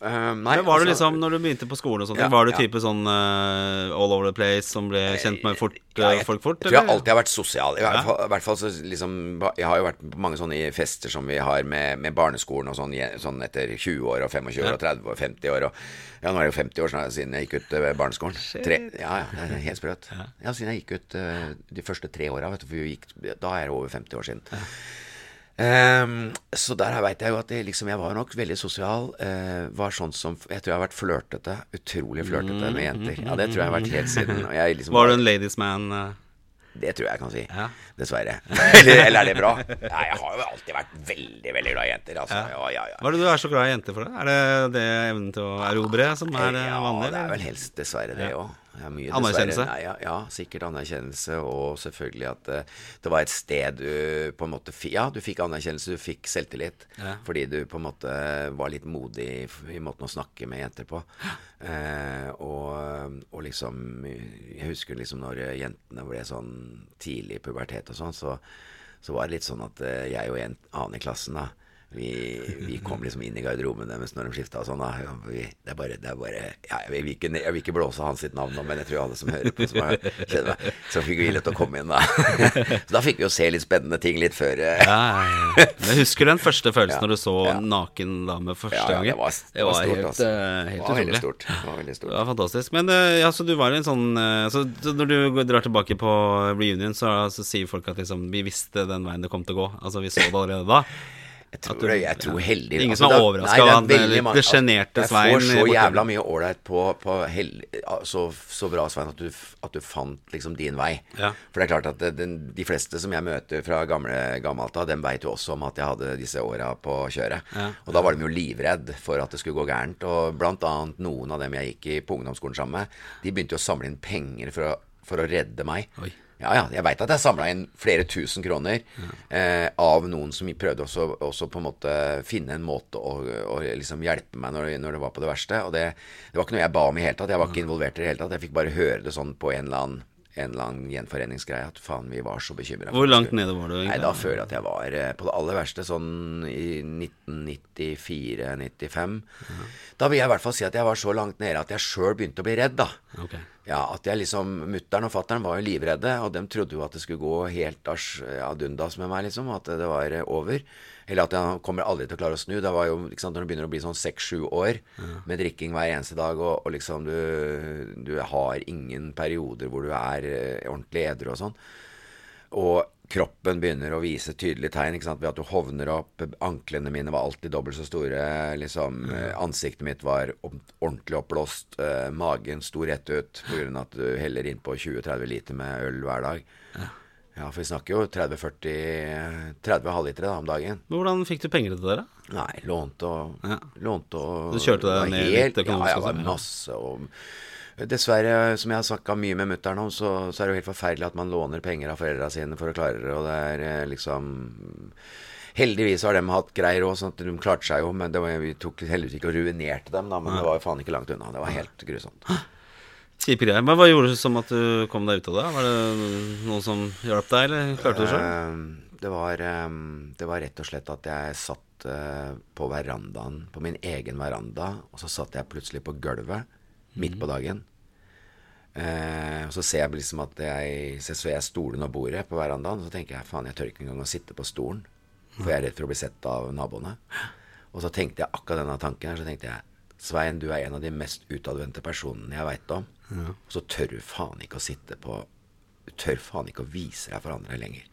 eh, eh, Nei, Men var du altså- liksom, når du begynte på skolen og sånt, Ja, var du ja. type sånn uh, all over the place som ble kjent med fort, Ja, eh, jeg, folk fort? Jeg tror jeg alltid har vært sosial. I hvert fall, i hvert fall så liksom Jeg har jo vært på mange sånne fester som vi har med, med barneskolen og sånn, sånn etter 20 år og 25 år og 30 år og 50 år og Ja, nå er det jo 50 år siden jeg gikk ut eh, barneskolen. Tre, ja, ja, det er helt sprøtt. Ja, siden jeg gikk ut uh, de første tre åra, vet du, for vi gikk, da er det over 50 år siden. Ehm, så der veit jeg jo at jeg, liksom, jeg var nok veldig sosial. Uh, var sånn som Jeg tror jeg har vært flørtete. Utrolig flørtete med jenter. Ja, det tror jeg har vært helt siden. Liksom Var du en ladies man? eh? det tror jeg jeg kan si. Ja. Dessverre. Eller, eller er det bra? Nei, jeg har jo alltid vært veldig, veldig glad i jenter. Altså. Ja, ja, ja. Hva er det du er så glad i jenter for? det? Er det det evnen til å erobre som er vanlig? ja, det er vel helst dessverre det òg. Anerkjennelse? Nei, ja, ja, sikkert anerkjennelse, og selvfølgelig at det, det var et sted du på en måte Ja, du fikk anerkjennelse, du fikk selvtillit. Ja. Fordi du på en måte var litt modig i, i måten å snakke med jenter på. Eh, og, og liksom Jeg husker liksom når jentene ble sånn tidlig i pubertet og sånn, så, så var det litt sånn at eh, jeg og en annen i klassen da vi, vi kom liksom inn i garderoben deres når de skifta og sånn. da vi, Det er bare, det er bare ja, jeg, vil ikke, jeg vil ikke blåse hans sitt navn nå, men jeg tror alle som hører på, som har, kjenner meg, så fikk vi lov til å komme inn da. Så da fikk vi jo se litt spennende ting litt før eh, Ja, jeg husker den første følelsen Ja. når du så Ja. naken dame første Ja, ja, var, det var, det var stort, helt, altså. eh, helt det var utrolig. stort. Det var veldig Det var fantastisk. Men eh, ja, så du var en sånn så, så når du drar tilbake på reunion, så, så sier folk at liksom, vi visste den veien det kom til å gå. Altså, vi så det allerede da. Jeg tror, du- jeg tror heldig Ingen altså, som er det er av han, litt sjenerte altså, Svein Jeg får så jævla mye ålreit på, på så, så bra, Svein, at du, at du fant liksom din vei. Ja. For det er klart at den, de fleste som jeg møter fra gamle, gammelt av, dem veit jo også om at jeg hadde disse åra på kjøret. Ja. Og da var de jo livredd for at det skulle gå gærent. Og blant annet noen av dem jeg gikk i på ungdomsskolen sammen med, de begynte jo å samle inn penger for å, for å redde meg. Oi. Ja, ja. Jeg veit at jeg samla inn flere tusen kroner eh, av noen som prøvde også, også på en måte finne en måte å, å liksom hjelpe meg når, når det var på det verste. Og det, det var ikke noe jeg ba om i hele tatt. Jeg var ikke involvert i det hele tatt. Jeg fikk bare høre det sånn på en eller annen, en eller annen gjenforeningsgreie at faen, vi var så bekymra. Hvor langt nede var du? egentlig? Nei, da føler jeg at jeg var eh, på det aller verste, sånn i 1994-95. Da vil jeg i hvert fall si at jeg var så langt nede at jeg sjøl begynte å bli redd, da. Ok. Ja, at jeg liksom Mutter'n og fatter'n var jo livredde, og de trodde jo at det skulle gå helt as ad undas med meg, liksom. At det var eh, over. Eller at jeg kommer aldri til å klare å snu. Det var jo, ikke sant, Når du begynner å bli sånn seks-sju år med drikking hver eneste dag, og, og liksom du, du har ingen perioder hvor du er eh, ordentlig edru og sånn. Og kroppen begynner å vise tydelige tegn ikke sant? ved at du hovner opp. Anklene mine var alltid dobbelt så store. liksom Ansiktet mitt var ordentlig oppblåst. eh, magen sto rett ut pga. at du heller innpå 20-30 liter med øl hver dag. Ja, for vi snakker jo 30-40 30 halvlitere da, om dagen. Men Hvordan fikk du penger til det? da? Nei, lånte og Ja. Lånte og Du kjørte deg ned ned litt økonomisk Ja, ja. masse og Dessverre, som jeg har snakka mye med mutter'n om, så, så er det jo helt forferdelig at man låner penger av foreldra sine for å klare det, og det er eh, liksom Heldigvis har de hatt greier òg, sånn at de klarte seg jo, men det var, vi tok heldigvis ikke og ruinerte dem, da, men det var jo faen ikke langt unna. Det var helt grusomt. Kjipe greier. Men hva gjorde det som at du kom deg ut av det? Var det noen som hjalp deg, eller klarte du det sjøl? Eh, Det var, eh, det var rett og slett at jeg satt eh, på verandaen, på min egen veranda, og så satt jeg plutselig på gulvet midt på dagen. Eh, og så ser jeg liksom at jeg Så ser jeg stolen og bordet på verandaen, og så tenker jeg faen, jeg tør ikke engang å sitte på stolen. For jeg er redd for å bli sett av naboene. Og så tenkte jeg akkurat denne tanken her, så tenkte jeg Svein, du er en av de mest utadvendte personene jeg veit om. Og så tør du faen ikke å sitte på Du tør faen ikke å vise deg for andre lenger.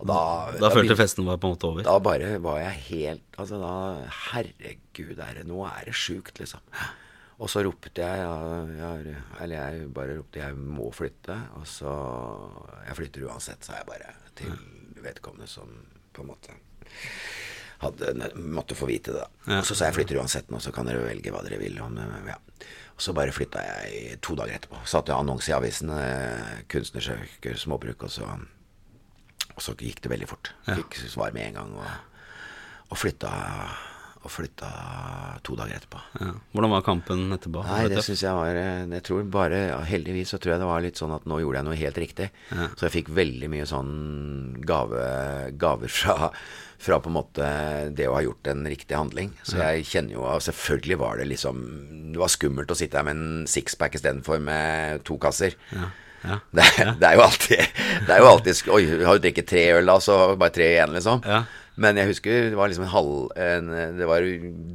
Og da, Da følte begynte- festen var på en måte over. da bare var jeg helt Altså da Herregud, er det, nå er det sjukt, liksom. Og så ropte jeg ja, jeg, Eller jeg bare ropte 'jeg må flytte'. Og så 'Jeg flytter uansett', sa jeg bare til vedkommende som på en måte hadde, måtte få vite det. Ja. Og så sa jeg 'flytter uansett nå, så kan dere velge hva dere vil'. Om, ja. Og så bare flytta jeg to dager etterpå. Satte annonse i avisen. eh, 'Kunstner søker småbruk', og så og så gikk det veldig fort. Fikk svar med en gang. Og, og flytta og flytta to dager etterpå. Ja. Hvordan var kampen etterpå? Nei, det synes syns jeg var eh, Jeg tror bare ja, Heldigvis så tror jeg det var litt sånn at nå gjorde jeg noe helt riktig. Så jeg fikk veldig mye sånn gave, gaver fra, fra på en måte det å ha gjort en riktig handling. Så jeg kjenner jo Selvfølgelig var det liksom Det var skummelt å sitte her med en sixpack istedenfor med to kasser. Ja. Det, er- det er jo alltid Det er jo alltid Oi, har du drukket tre øl da, så bare tre igjen, liksom. Ja. Men jeg husker det var liksom en halv en, Det var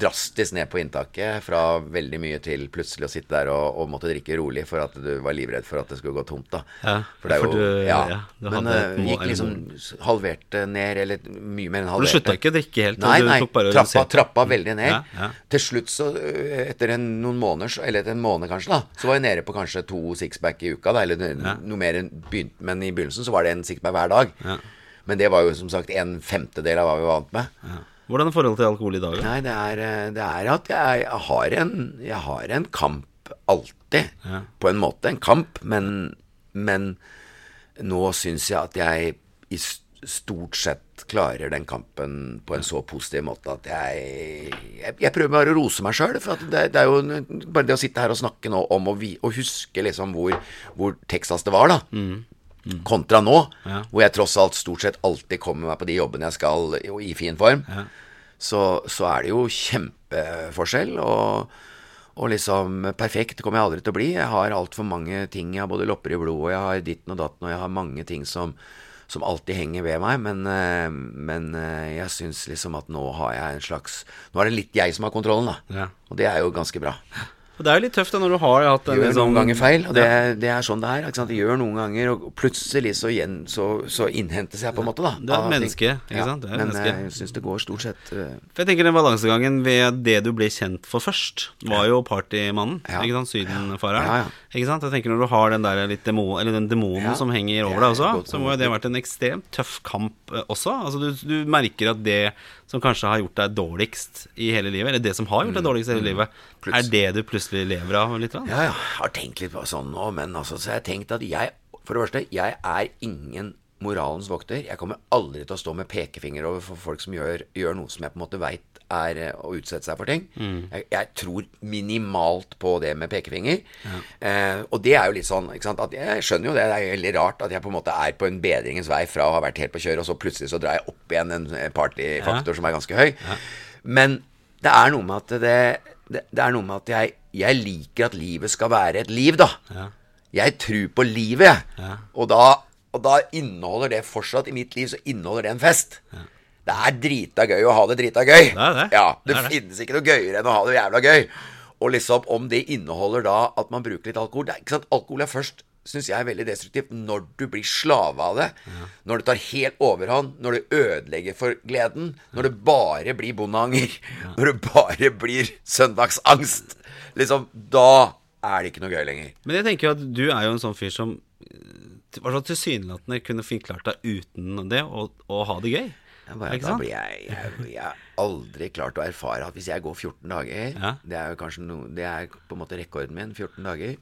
drastisk ned på inntaket. Fra veldig mye til plutselig å sitte der og, og måtte drikke rolig for at du var livredd for at det skulle gå tomt. da Ja, For det er jo du- Ja. ja, du men eh, mål- gikk liksom halverte ned, eller mye mer enn halverte. du slutta ikke å drikke helt? Nei, nei. Trappa, trappa veldig ned. Ja, ja. Til slutt, så øh, etter en, noen måneder, eller etter en måned kanskje, da, så var jeg nede på kanskje to sixpack i uka. Da, eller noe mer enn begynt, Men i begynnelsen så var det en sixpack hver dag. Men det var jo som sagt en femtedel av hva vi var vant med. Ja. Hvordan er forholdet til alkohol i dag? da? Nei, det er, eh, det er at jeg har en, jeg har en kamp alltid. På en måte en kamp, men, men nå syns jeg at jeg i stort sett klarer den kampen på en så positiv måte at jeg Jeg, jeg prøver bare å rose meg sjøl. For det, det er jo bare det å sitte her og snakke nå om å vi, å huske liksom hvor, hvor Texas det var, da. Kontra nå, hvor jeg tross alt stort sett alltid kommer meg på de jobbene jeg skal i fin form. Så, så er det jo kjempeforskjell. Og, og liksom perfekt kommer jeg aldri til å bli. Jeg har altfor mange ting. Jeg har både lopper i blodet, og jeg har ditten og datten, og jeg har mange ting som, som alltid henger ved meg. Men, eh, men eh, jeg syns liksom at nå har jeg en slags Nå er det litt jeg som har kontrollen, da. Ja. Og det er jo ganske bra. Og Det er jo litt tøft da når du har hatt en Gjør liksom- noen ganger feil, og det, det er sånn det er. Ikke sant? Det gjør noen ganger, og plutselig så, igjen, så, så innhentes jeg på en måte, da. Det er et menneske, ikke sant? Det er men menneske. jeg syns det går stort sett uh... For jeg tenker den balansegangen ved det du ble kjent for først, var jo partymannen. Ja. Ikke sant? Sydenfareren. Ja, ja. Ikke sant? Jeg tenker Når du har den der litt demo, eller den demonen Ja. som henger over er deg også, så må jo det ha vært en ekstremt tøff kamp eh, også. Altså du, du merker at det som kanskje har gjort deg dårligst i hele livet, eller det som har gjort deg dårligst i hele livet, er Mm. Plutselig. det du plutselig lever av litt? Ja, ja, jeg har tenkt litt på sånn nå, men altså, så har tenkt at jeg For det første, jeg er ingen moralens vokter. Jeg kommer aldri til å stå med pekefinger over for folk som gjør, gjør noe som jeg på en måte veit er eh, å utsette seg for ting. Jeg, jeg tror minimalt på det med pekefinger. Eh, og det er jo litt sånn Jeg skjønner jo det. Det er veldig rart at jeg på en måte er på en bedringens vei fra å ha vært helt på kjøret, og så plutselig så drar jeg opp igjen en partyfaktor partyfaktor som er ganske høy. Men det er noe med at det, det, det er noe med at jeg, jeg liker at livet skal være et liv, da. Jeg tror på livet, jeg. Og, da, og da inneholder det fortsatt I mitt liv så inneholder det en fest. Det er drita gøy å ha det drita gøy. Det det. Ja, det, Det finnes ikke noe gøyere enn å ha det jævla gøy. Og liksom om det inneholder da at man bruker litt alkohol det er, ikke sant, Alkohol er først syns jeg er veldig destruktivt når du blir slave av det. Når det tar helt overhånd. Når det ødelegger for gleden. Når det bare blir bondeanger. Når det bare blir søndagsangst. Liksom, da er det ikke noe gøy lenger. Men jeg tenker jo at du er jo en sånn fyr som eh, hvert fall tilsynelatende kunne fint klart deg uten det, og, og ha det gøy. Bare, da blir jeg, jeg, jeg har aldri klart å erfare at hvis jeg går 14 dager Ja. Det er kanskje no, Det er på en måte rekorden min. 14 dager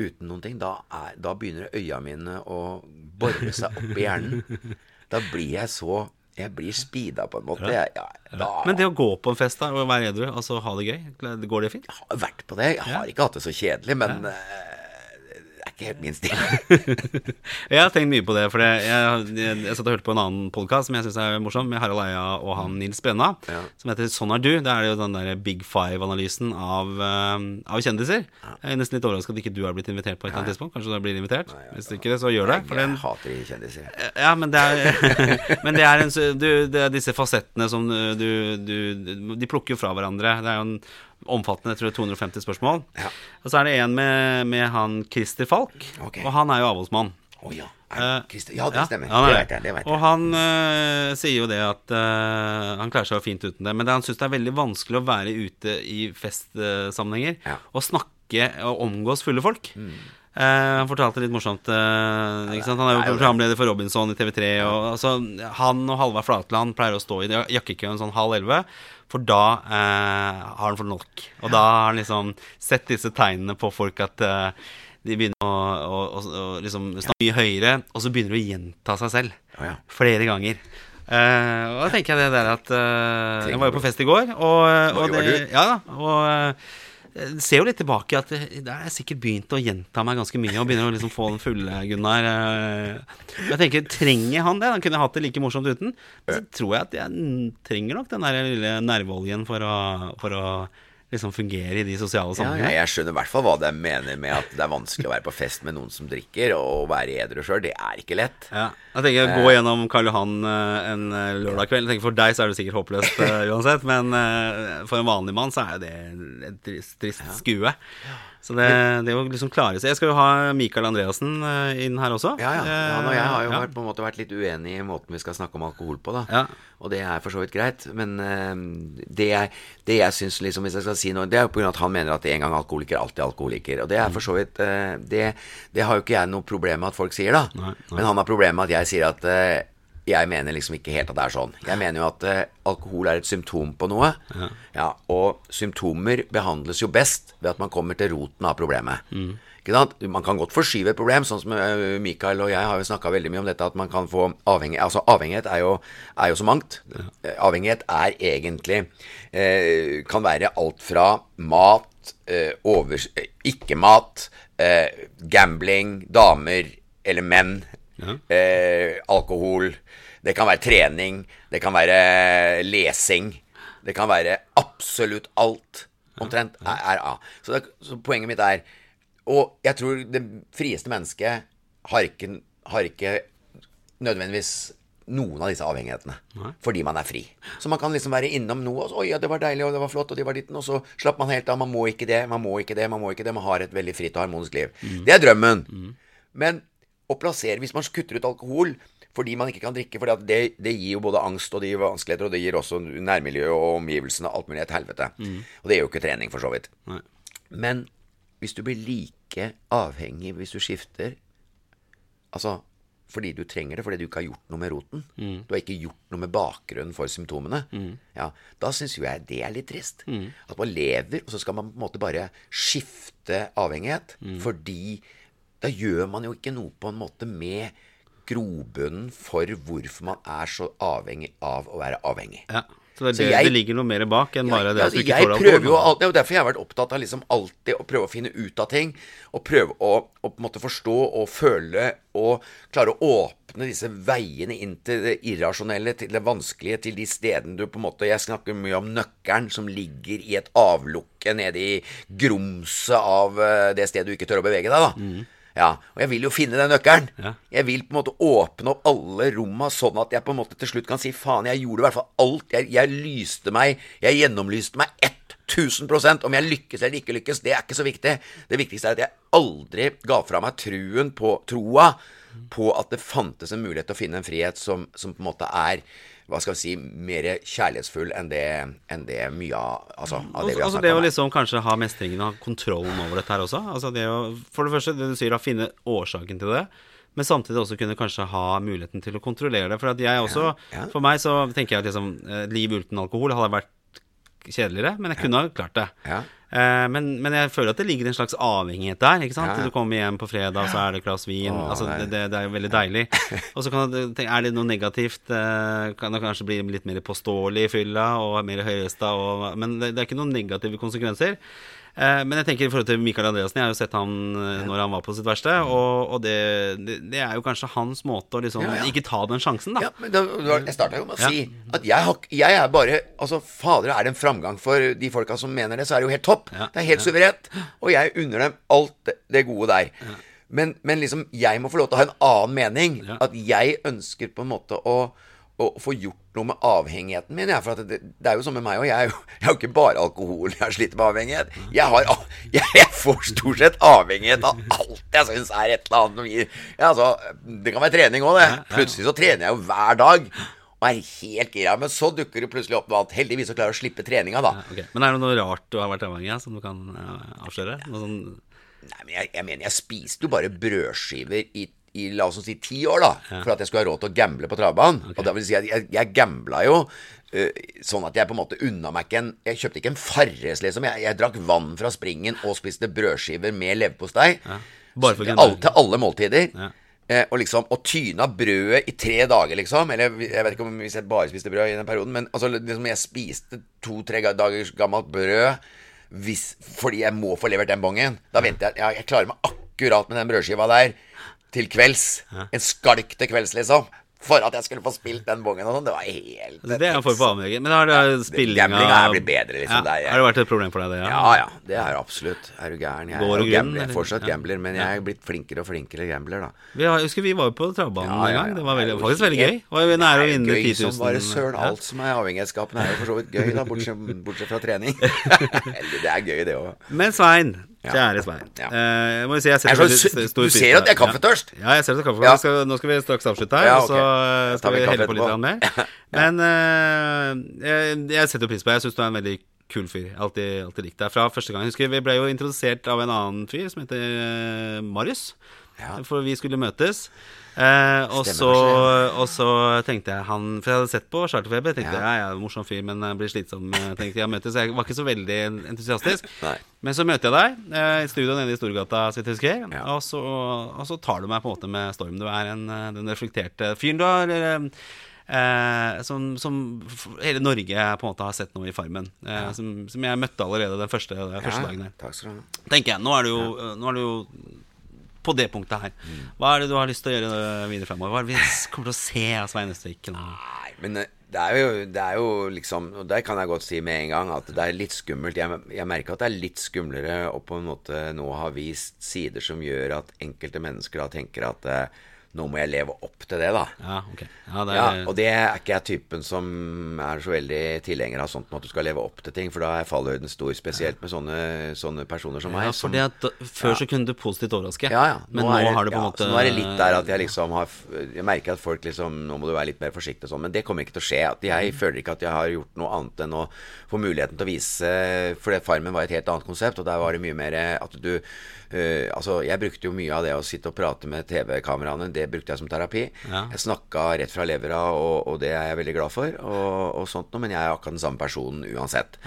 uten noen ting. Da, er, da begynner øya mine å bore seg opp i hjernen. Da blir jeg så Jeg blir speeda på en måte. Ja. ja, Men det å gå på en fest da, og være edru, altså ha det gøy, går det fint? jeg har vært på det. Jeg har ikke hatt det så kjedelig, men eh, ikke helt min stil. Jeg har tenkt mye på det, for jeg, jeg, jeg satt og hørte på en annen podkast som jeg syns er morsom, med Harald Eia og han Nils Brenna, Ja. som heter Sånn er du. Det er jo den der Big Five-analysen av, eh, av kjendiser. Jeg er nesten litt overraska at ikke du har blitt invitert på et eller annet tidspunkt. Kanskje du blir invitert? Hvis ikke, det, så gjør det. jeg den, hater kjendiser. ja, men det er, men det er, en, du, det er disse fasettene som du, du, du De plukker jo fra hverandre. Det er jo en omfattende jeg tror det er 250 spørsmål. Ja. Og så er det en med, med han Christer Falk, okay. og han er jo avholdsmann. Oh, ja. Eh, ja, det stemmer. Ja, det vet jeg. det vet Og han øh, sier jo det at øh, han klarer seg jo fint uten det. Men det, han syns det er veldig vanskelig å være ute i festsammenhenger Ja. og snakke og omgås fulle folk. Eh, han fortalte litt morsomt eh? Han er jo programleder for Robinson i TV3. Og, altså, han og Halvard Flatland pleier å stå i jakkekøen sånn halv elleve. For da eh, har han fått nok. Og da har han liksom sett disse tegnene på folk at eh, de begynner å, å, å, å liksom snakke mye høyere, og så begynner de å gjenta seg selv oh, ja. flere ganger. Eh, og da tenker jeg det der at eh, Jeg var jo på fest i går, og, og var det, ja, og eh, jeg ser jo litt tilbake at det, har jeg sikkert begynt å gjenta meg ganske mye. Og begynner å liksom få den fulle Gunnar. eh. Jeg tenker, Trenger han det? Han kunne hatt det like morsomt uten. Så tror jeg at jeg trenger nok den der lille nerveoljen for å, for å liksom fungere i de sosiale sammenhengene. Ja, jeg skjønner i hvert fall hva de mener med at det er vanskelig å være på fest med noen som drikker, og være edru sjøl. Det er ikke lett. Ja, jeg tenker Gå gjennom Karl Johan eh, en eh, lørdag kveld. Jeg tenker For deg så er det sikkert håpløst eh, uansett, men eh, for en vanlig mann så er det et trist, trist skue. Så det, det å liksom klare seg Jeg skal jo ha Mikael Andreassen eh, inn her også. Ja, ja. Han og jeg har jo Eh, ja. vært, på en måte vært litt uenige i måten vi skal snakke om alkohol på, da. Ja. Og det er for så vidt greit. Men eh, det jeg, det jeg syns, liksom, hvis jeg skal si noe, det er jo av at han mener at en gang alkoholiker, alltid alkoholiker. Og det er for så vidt det, det har jo ikke jeg noe problem med at folk sier, da. Nei, nei. Men han har problem med at jeg sier at jeg mener liksom ikke helt at det er sånn. Jeg mener jo at eh, alkohol er et symptom på noe. Ja. og symptomer behandles jo best ved at man kommer til roten av problemet. Ikke sant? Man kan godt forskyve et problem, sånn som eh, Mikael og jeg har jo snakka veldig mye om dette, at man kan få avhengig, altså avhengighet er jo, er jo så mangt. Ja. Avhengighet er egentlig eh, Kan være alt fra mat, eh, over, eh, ikke-mat, eh, gambling, damer eller menn, eh, alkohol. Det kan være trening, det kan være lesing. Det kan være absolutt alt. Omtrent er, er er. Så, det, så poenget mitt er Og jeg tror det frieste mennesket har ikke, har ikke nødvendigvis noen av disse avhengighetene. Fordi man er fri. Så man kan liksom være innom noe, og så, 'Oi, ja, det var deilig, og det var flott, og de var ditten', og så slapp man helt av. Man må ikke det, man må ikke det, man må ikke det. Man har et veldig fritt og harmonisk liv. Det er drømmen. Men å plassere Hvis man kutter ut alkohol fordi man ikke kan drikke, for det, det gir jo både angst og det gir vanskeligheter, og det gir også nærmiljøet og omgivelsene alt mulig et helvete. Og det er jo ikke trening, for så vidt. Nei. Men hvis du blir like avhengig hvis du skifter Altså fordi du trenger det, fordi du ikke har gjort noe med roten. Du har ikke gjort noe med bakgrunnen for symptomene. Ja, Da syns jo jeg det er litt trist. At man lever, og så skal man på en måte bare skifte avhengighet. Fordi da gjør man jo ikke noe på en måte med grobunnen for hvorfor man er så avhengig av å være avhengig. Ja. Så det, Så jeg- det ligger noe mer bak enn bare det at du ikke jeg får prøver jo alltid, og derfor har jeg vært opptatt av liksom alltid å prøve å finne ut av ting. Og prøve å, å forstå og føle og klare å åpne disse veiene inn til det irrasjonelle, til det vanskelige, til de stedene du på en måte Jeg snakker mye om nøkkelen som ligger i et avlukke nede i grumset av eh, det stedet du ikke tør å bevege deg, da. Ja, og jeg vil jo finne den nøkkelen. Ja. Jeg vil på en måte åpne opp alle romma sånn at jeg på en måte til slutt kan si faen, jeg gjorde i hvert fall alt. Jeg, jeg lyste meg, jeg gjennomlyste meg 1000% Om jeg lykkes eller ikke lykkes, det er ikke så viktig. Det viktigste er at jeg aldri ga fra meg truen på troa på at det fantes en mulighet til å finne en frihet som, som på en måte er hva skal vi si, mer kjærlighetsfull enn det, enn det mye av, altså, av det vi har Altså snakket det å liksom kanskje ha mestringen ha kontrollen over dette her også. Altså det å, for det første, det du sier, å finne årsaken til det. Men samtidig også kunne kanskje ha muligheten til å kontrollere det. For at jeg også, ja. for meg så tenker jeg at liksom, eh, liv uten alkohol hadde vært kjedeligere, men jeg kunne ha klart det. Ja. Eh, men, men jeg føler at det ligger en slags avhengighet der. ikke sant? Ja. Du kommer hjem på fredag, så er det et glass vin. Åh, altså, det, det, det er jo veldig deilig. Og så kan du tenke, er det noe negativt. Eh, kan det kanskje bli litt mer påståelig i fylla og mer høyrøsta, men det, det er ikke noen negative konsekvenser. Eh, men jeg tenker i forhold til Mikael Andreassen, jeg har jo sett han eh, når han var på sitt verste. Og, og det, det, er jo kanskje hans måte å liksom Ja, ja. ikke ta den sjansen, da. Ja, men da, Jeg starta jo med å si at jeg, har, jeg er bare Altså, fader, er det en framgang for de folka som mener det, så er det jo helt topp. Det er helt suverent. Og jeg unner dem alt det, gode der. Men, men liksom, jeg må få lov til å ha en annen mening. At jeg ønsker på en måte å, å få gjort noe med avhengigheten min. Jeg, for det, det er jo sånn med meg òg. Jeg, er jeg har jo ikke bare alkohol jeg sliter med avhengighet. Jeg, har, jeg, jeg får stort sett avhengighet av alt jeg syns er et eller annet som gir ja, altså, Det kan være trening òg, det. Ja, ja. Plutselig så trener jeg jo hver dag. Og er helt gira. Men så dukker det plutselig opp noe annet. Heldigvis så klarer jeg å slippe treninga, da. Ok, Men er det noe rart du har vært avhengig av, som du kan eh, avsløre? Noe sånn Nei, men jeg, jeg mener, jeg spiste jo bare brødskiver i, i la oss si ti år, da. For at jeg skulle ha råd til å gamble på travbanen. Og det vil si at jeg, jeg gambla jo uh, sånn at jeg på en måte unna meg ikke en Jeg kjøpte ikke en Farres, liksom. Jeg, jeg drakk vann fra springen og spiste brødskiver med leverpostei. For å Til alle, til alle måltider. Ja. Eh, og liksom Og tyna brødet i tre dager, liksom. Eller jeg vet ikke om hvis jeg bare spiste brød i den perioden, men altså liksom jeg spiste to-tre dagers gammelt brød hvis, fordi jeg må få levert den bongen. Da venter jeg ja, Jeg klarer meg akkurat med den brødskiva der til kvelds. En skalk til kvelds, liksom. For at jeg skulle få spilt den bongen og sånn. Det var helt Altså, Det er en form for avhengighet. Men har det spilling Gambling er blitt bedre, liksom. Ja. Det er- Har det vært et problem for deg, det? Ja, ja. Det er absolutt. Er du gæren? Jeg er gambler. Er fortsatt Ja. gambler, men jeg er blitt flinkere og flinkere gambler, da. Vi har, husker vi var jo på travbanen Ja, ja, en gang. Det var veldig, faktisk veldig gøy. Var jo nære å vinne gøy 10 000. som bare søren. Alt som er avhengighetsskapende er jo for så vidt gøy, da, bortsett, bortsett fra trening. Eller det er gøy, det òg. Men Svein, Ja. Kjære Svein. Ja. Eh, må jo si jeg Jeg er så veldig su- stor du ser at jeg er kaffetørst. Ja, jeg ser at det er kaffetørst. Ja. Nå skal vi straks avslutte her, Ja, og så eh, skal vi helle på litt mer. Men eh, jeg, jeg setter pris på det. Jeg syns du er en veldig kul fyr. Jeg alltid, alltid likt deg fra første gang. Husker Vi ble jo introdusert av en annen fyr som heter eh, Marius. Ja. For vi skulle møtes. Eh, og, så, og så tenkte jeg han For jeg hadde sett på Charterfeber. Tenkte Ja. jeg, ja, morsom fyr, men jeg blir slitsom. eh, Tenkte jeg møtes Jeg var ikke så veldig entusiastisk. Men så møter jeg deg eh, i studio nede i Storgata, så vidt jeg husker. Ja. Og, så, og så tar du meg på en måte med storm. Du er en, eh, den reflekterte fyren du har eh, eh, som, som hele Norge på en måte har sett nå i Farmen. Eh, som, som jeg møtte allerede den første, den første dagen her. Tenker jeg, Nå er du jo, eh, nå er du jo på det punktet her. Hva er det du har lyst til å gjøre videre fremover? Hva er det vi kommer til å se av Svein Østvik? Nei, men eh, det er, jo, det er jo liksom Og der kan jeg godt si med en gang at det er litt skummelt. Jeg, jeg merker at det er litt skumlere å på en måte nå ha vist sider som gjør at enkelte mennesker da tenker at eh, nå må jeg leve opp til det, da. Ja, okay. Ja, det Ja, er, og det er ikke jeg typen som er så veldig tilhenger av sånt at du skal leve opp til ting, for da er fallhøyden stor, spesielt med sånne, sånne personer som meg. ja, for det at, Før så kunne du positivt overraske, ja, ja. men nå, det- har du på en ja, måte så Nå er det litt der at jeg liksom har Jeg merker at folk liksom Nå må du være litt mer forsiktig og sånn, men det kommer ikke til å skje. At jeg føler ikke at jeg har gjort noe annet enn å få muligheten til å vise For det Farmen var et helt annet konsept, og der var det mye mer at du uh, Altså, jeg brukte jo mye av det å sitte og prate med TV-kameraene, det brukte jeg som terapi. Ja. Jeg snakka rett fra levra, og, og det er jeg veldig glad for, og, og sånt noe, men jeg er akkurat den samme personen uansett.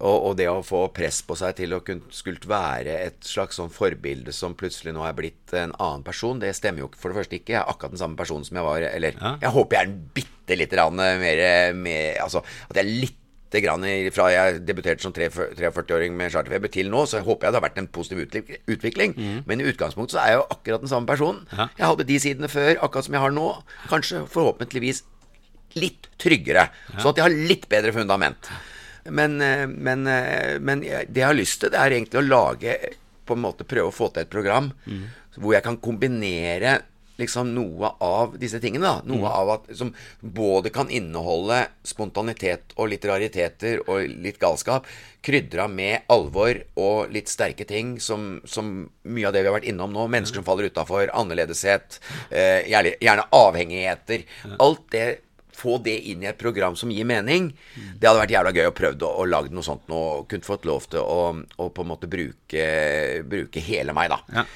Og, og det å få press på seg til å kunne skulle være et slags sånn forbilde som plutselig nå er blitt en annen person, det stemmer jo for det første ikke. Jeg er akkurat den samme personen som jeg var Eller Ja. jeg håper jeg er en bitte lite grann mer, mer Altså at jeg er lite grann fra jeg debuterte som 43-åring med charterfeber til nå, så håper jeg det har vært en positiv utvikling. utvikling. Men i utgangspunktet så er jeg jo akkurat den samme personen. Ja. Jeg hadde de sidene før, akkurat som jeg har nå. Kanskje forhåpentligvis litt tryggere, sånn at jeg har litt bedre fundament. Men, eh, men, eh, men det jeg har lyst til, det er egentlig å lage På en måte prøve å få til et program hvor jeg kan kombinere liksom noe av disse tingene. da Noe av at Som både kan inneholde spontanitet og litt rariteter og litt galskap, krydra med alvor og litt sterke ting, som, som mye av det vi har vært innom nå. Mennesker som faller utafor, annerledeshet, eh, gjerne, gjerne avhengigheter. Alt det få det inn i et program som gir mening. Det hadde vært jævla gøy å prøve å, å lage noe sånt nå, kunne fått lov til å, å på en måte bruke, bruke hele meg, da. Ja.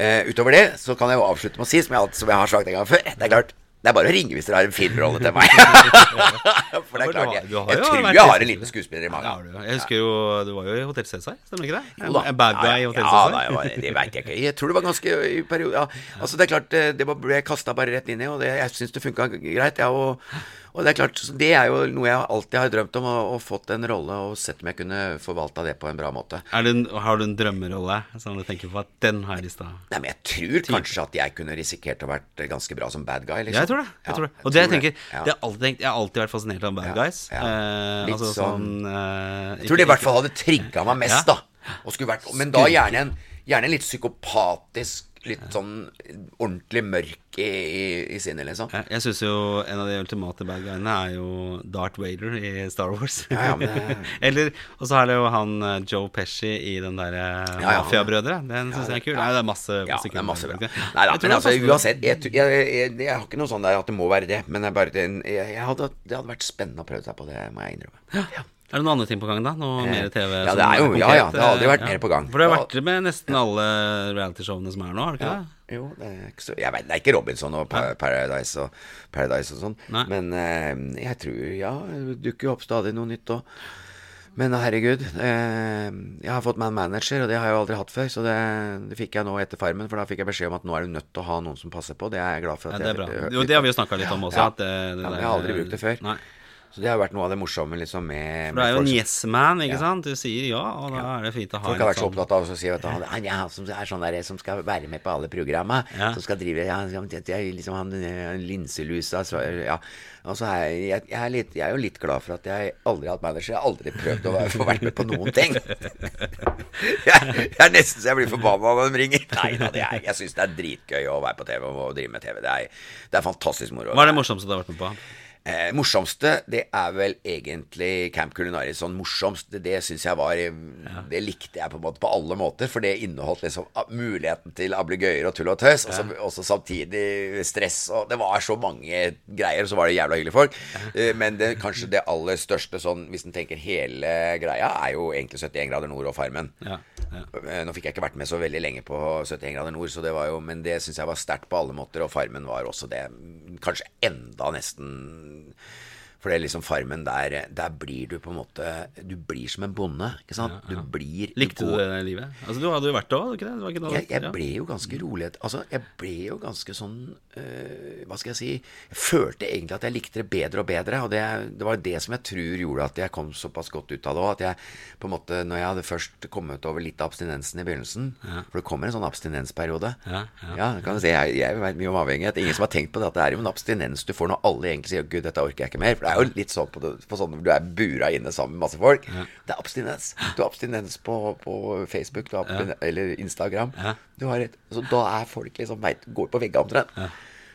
Eh, utover det så kan jeg jo avslutte med å si, som jeg, alt- som jeg har sagt en gang før, det er klart det er bare å ringe hvis dere har en filmrolle til meg. For det er klart, jeg, jeg tror jeg har en liten skuespiller i Ja, magen. Ja. Jeg husker jo Du var jo i Hotell Cæsar, stemmer ikke det? Jo da. En bad guy i ja, Hotell ja, Cæsar? da, jeg det veit jeg ikke. Jeg tror det var ganske i periode ja. Altså Det er klart, det, det ble kasta bare rett inn i, og det, jeg syns det funka greit. Ja, og, Og det er klart, det er jo noe jeg alltid har drømt om, å, å fått en rolle og sett om jeg kunne forvalta det på en bra måte. En, har du en drømmerolle som du tenker på at den har jeg lyst til å? Nei, men jeg tror kanskje at jeg kunne risikert å vært ganske bra som bad guy, liksom. Ja, jeg tror det. Jeg Ja, tror det. Og det jeg tenker, det har alltid tenkt, jeg har alltid vært fascinert av bad guys. Eh, Litt altså sånn- sånn eh, Jeg tror det i hvert fall hadde trigga meg mest, da. Og vært, men da gjerne en gjerne litt psykopatisk, litt sånn ordentlig mørk i, i, i sinnet, liksom. Ja, Jeg syns jo en av de ultimate bad guyene er jo Darth Vader i Star Wars. Ja, ja, men Eller, og så er det jo han eh, Joe Pesci i den derre Ja, ja. Mafiabrødre. Den syns jeg er kul. Nei, det er masse, Ja, det er masse bra. Nei da, Jeg men altså uansett jeg, jeg, jeg, jeg, jeg har ikke noe sånn der at det må være det, men er bare det, jeg, jeg hadde, det hadde vært spennende å prøve seg på det, må jeg innrømme. Ja. Er det noen andre ting på gang, da? Noe mer TV? Eh, ja, det er jo- ja, ja, det har aldri vært Ja. mer på gang. For du har vært med nesten alle realityshowene som er nå, har du ikke det? Jo, det er ikke så Jeg vet, det er ikke Robinson og Pa- Paradise og, Paradise og sånn, men eh, jeg tror Ja, det dukker jo opp stadig noe nytt òg. Men herregud, eh, jeg har fått man manager, og det har jeg jo aldri hatt før. Så det, det fikk jeg nå etter Farmen, for da fikk jeg beskjed om at nå er du nødt til å ha noen som passer på. Det er jeg glad for. Ja, det er jeg Jo, det har vi jo snakka litt om også. Ja. At det, Ja, jeg har aldri brukt det før. Nei. Så det har vært noe av det morsomme liksom med, For du er jo en yes man, ikke Ja. sant? Du sier ja, og da er det fint å ha Folk har vært så sånn- opptatt av å si at han, han, ja, som er sånn der, som skal være med på alle programma. Ja. Som skal drive ja, liksom han eh, linselusa så, ja. Og så er jeg, jeg, er litt, jeg er jo litt glad for at jeg aldri har hatt manager. Jeg har aldri prøvd å få vært med på noen ting. Jeg, jeg er nesten så jeg blir forbanna når de ringer. Nei da, det er, jeg syns det er dritgøy å være på TV og drive med TV. Det er, det er fantastisk moro. Hva er det morsomste du har vært med på? Eh, morsomste, det er vel egentlig Camp Culinaris. Sånn morsomst, det, det syns jeg var Det likte jeg på en måte på alle måter. For det inneholdt liksom ah, muligheten til ablegøyer og tull og tøys. Og så samtidig stress. Og det var så mange greier. Og så var det jævla hyggelige folk. Eh, men det, kanskje det aller største sånn, hvis en tenker hele greia, er jo egentlig 71 grader nord og Farmen. Ja, ja. Nå fikk jeg ikke vært med så veldig lenge på 71 grader nord, så det var jo, men det syns jeg var sterkt på alle måter, og Farmen var også det. Kanskje enda nesten For det er liksom Farmen, der, der blir du på en måte Du blir som en bonde, ikke sant? Du blir Likte du går- det livet? Altså, Du hadde jo vært det òg, ikke det? det var ikke jeg, jeg ja. ble jo ganske rolig Altså, jeg ble jo ganske sånn øh, Hva skal jeg si Jeg følte egentlig at jeg likte det bedre og bedre. Og det, det var det som jeg tror gjorde at jeg kom såpass godt ut av det òg. At jeg på en måte Når jeg hadde først kommet over litt av abstinensen i begynnelsen For det kommer en sånn abstinensperiode. Ja, ja. Ja, kan du si, jeg, jeg vet mye om avhengighet. Ingen som har tenkt på det, at det er jo en abstinens du får når alle egentlig sier 'Gud, dette orker jeg ikke mer'. For er jo litt sånn på, det, på sånn hvor du er bura inne sammen med masse folk. Det er abstinens. Du har abstinens på, på Facebook du har abstinens, eller Instagram. Ja. Du har et, så da er folk liksom veit går på veggene omtrent.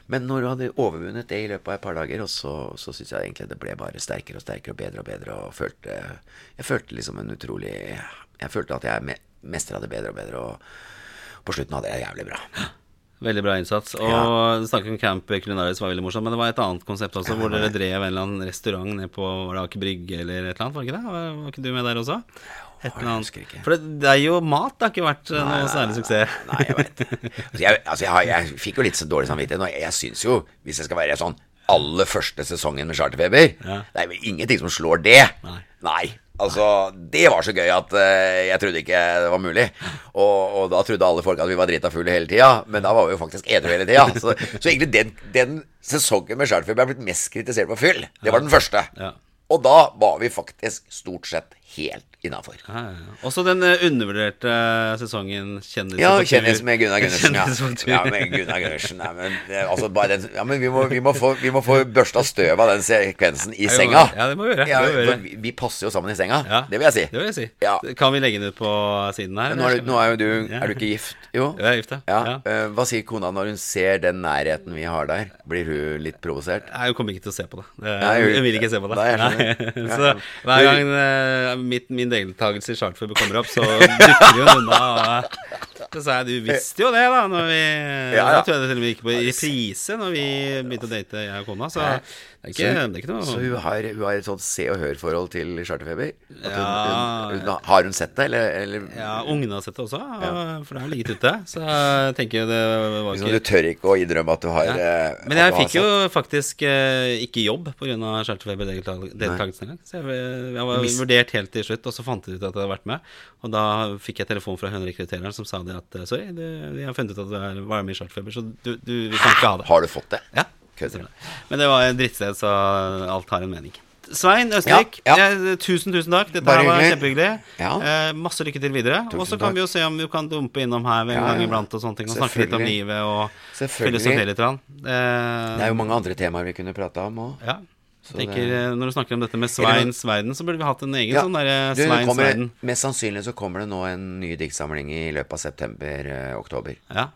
Men når du hadde overvunnet det i løpet av et par dager, og så, så syns jeg egentlig det ble bare sterkere og sterkere og bedre og bedre. Og følte, jeg følte liksom en utrolig Jeg følte at jeg me- mestra det bedre og bedre. Og på slutten hadde jeg det jævlig bra. Veldig bra innsats. Og Ja. snakket om Camp Culinaris var veldig morsomt, men det var et annet konsept også, hvor dere drev en eller annen restaurant ned på var det Aker Brygge eller et eller annet, var ikke det? Var, ikke du med der også? Et eller jeg annet. ikke. For det, det er jo mat, det har ikke vært nei, noe særlig suksess. Nei, jeg vet altså, jeg, altså, jeg, jeg fikk jo litt så dårlig samvittighet nå. Jeg syns jo, hvis jeg skal være sånn aller første sesongen med Charterfeber Ja. Det er vel ingenting som slår det. Nei. Altså, det var så gøy at uh, jeg trodde ikke det var mulig. Og, og da trodde alle folk at vi var drita fulle hele tida, men da var vi jo faktisk edru hele tida. Så, så egentlig den, den sesongen med Charterfeber ble blitt mest kritisert på fyll. Det var den første. Ja. Og da var vi faktisk stort sett helt innafor. Ja, ja. Også den eh, undervurderte sesongen Kjendiser Ja, kjendis med Gunnar Gundersen. Ja, Kjendis på tur. ja med Gunnar Gundersen. Men, eh, altså, bare den, ja, men vi må, vi må få, vi må få børsta støv av den sekvensen i senga. ja, det må vi gjøre, Ja, vi gjøre. vi, vi passer jo sammen i senga. Ja. Det vil jeg si. Det vil jeg si. Ja. Kan vi legge den ut på siden her? Nå er, du- nå er du Er du ikke gift? Jo. Jeg er gift, ja. Eh, hva sier kona når hun ser den nærheten vi har der? Blir hun litt provosert? Nei, Hun kommer ikke til å se på det. hun- vil ikke se på det. Nei, jeg skjønner. Nei. Så hver gang eh, mitt, min deltakelse i Charterfeber kommer opp, så dukker hun unna. Så sa jeg du visste jo det, da. Når vi, Ja, ja. Da tror jeg til og med gikk på i reprise når vi begynte å date, jeg og kona. Så det er ikke, det er ikke noe Så hun har, hun har et sånt se og hør-forhold til Charterfeber? Hun, Ja. hun, hun, har hun sett det, eller, eller Ja, ungene har sett det også, for det har ligget ute. Så jeg tenker det var ikke så Du tør ikke å innrømme at du har eh, Men jeg fikk jo faktisk eh, ikke jobb pga. Charterfeber-deltakelsen engang. Så jeg, jeg var vurdert helt til slutt, og så fant jeg ut at jeg hadde vært med. Og da fikk jeg telefon fra hun rekruttereren som sa det at eh, sorry, det, vi har funnet ut at du er, var med i Charterfeber, så du, du, kan ikke ha det. Har du fått det? Ja. kødder. Men det var et drittsted, så alt har en mening. Svein Østvik, Ja, ja. jeg- tusen, tusen takk. Dette Bare her var kjempehyggelig. Ja. Eh, masse lykke til videre. Og så kan takk. vi jo se om vi kan dumpe innom her en gang iblant og sånne ting. Og snakke litt om livet og Selvfølgelig. filosofere litt. Eh, Det er Eh, jo mange andre temaer vi kunne prata om òg. Ja. Så Tenker, det- eh, Når du snakker om dette med Sveins verden, så burde vi hatt en egen Ja. sånn derre Du, det Sveins kommer, verden. mest sannsynlig så kommer det nå en ny diktsamling i løpet av september-oktober. Ja.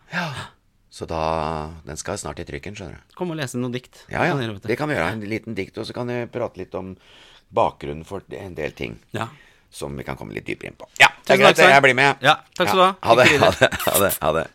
så da Den skal snart i trykken, skjønner du. Kom og lese noe dikt. Ja, ja. Det kan vi gjøre. En liten dikt, og så kan vi prate litt om bakgrunnen for en del ting. Ja. Som vi kan komme litt dypere inn på. Ja, Tusen takk. Jeg blir med. Ja, takk skal du ha. Ha det. Ha det. Ha det.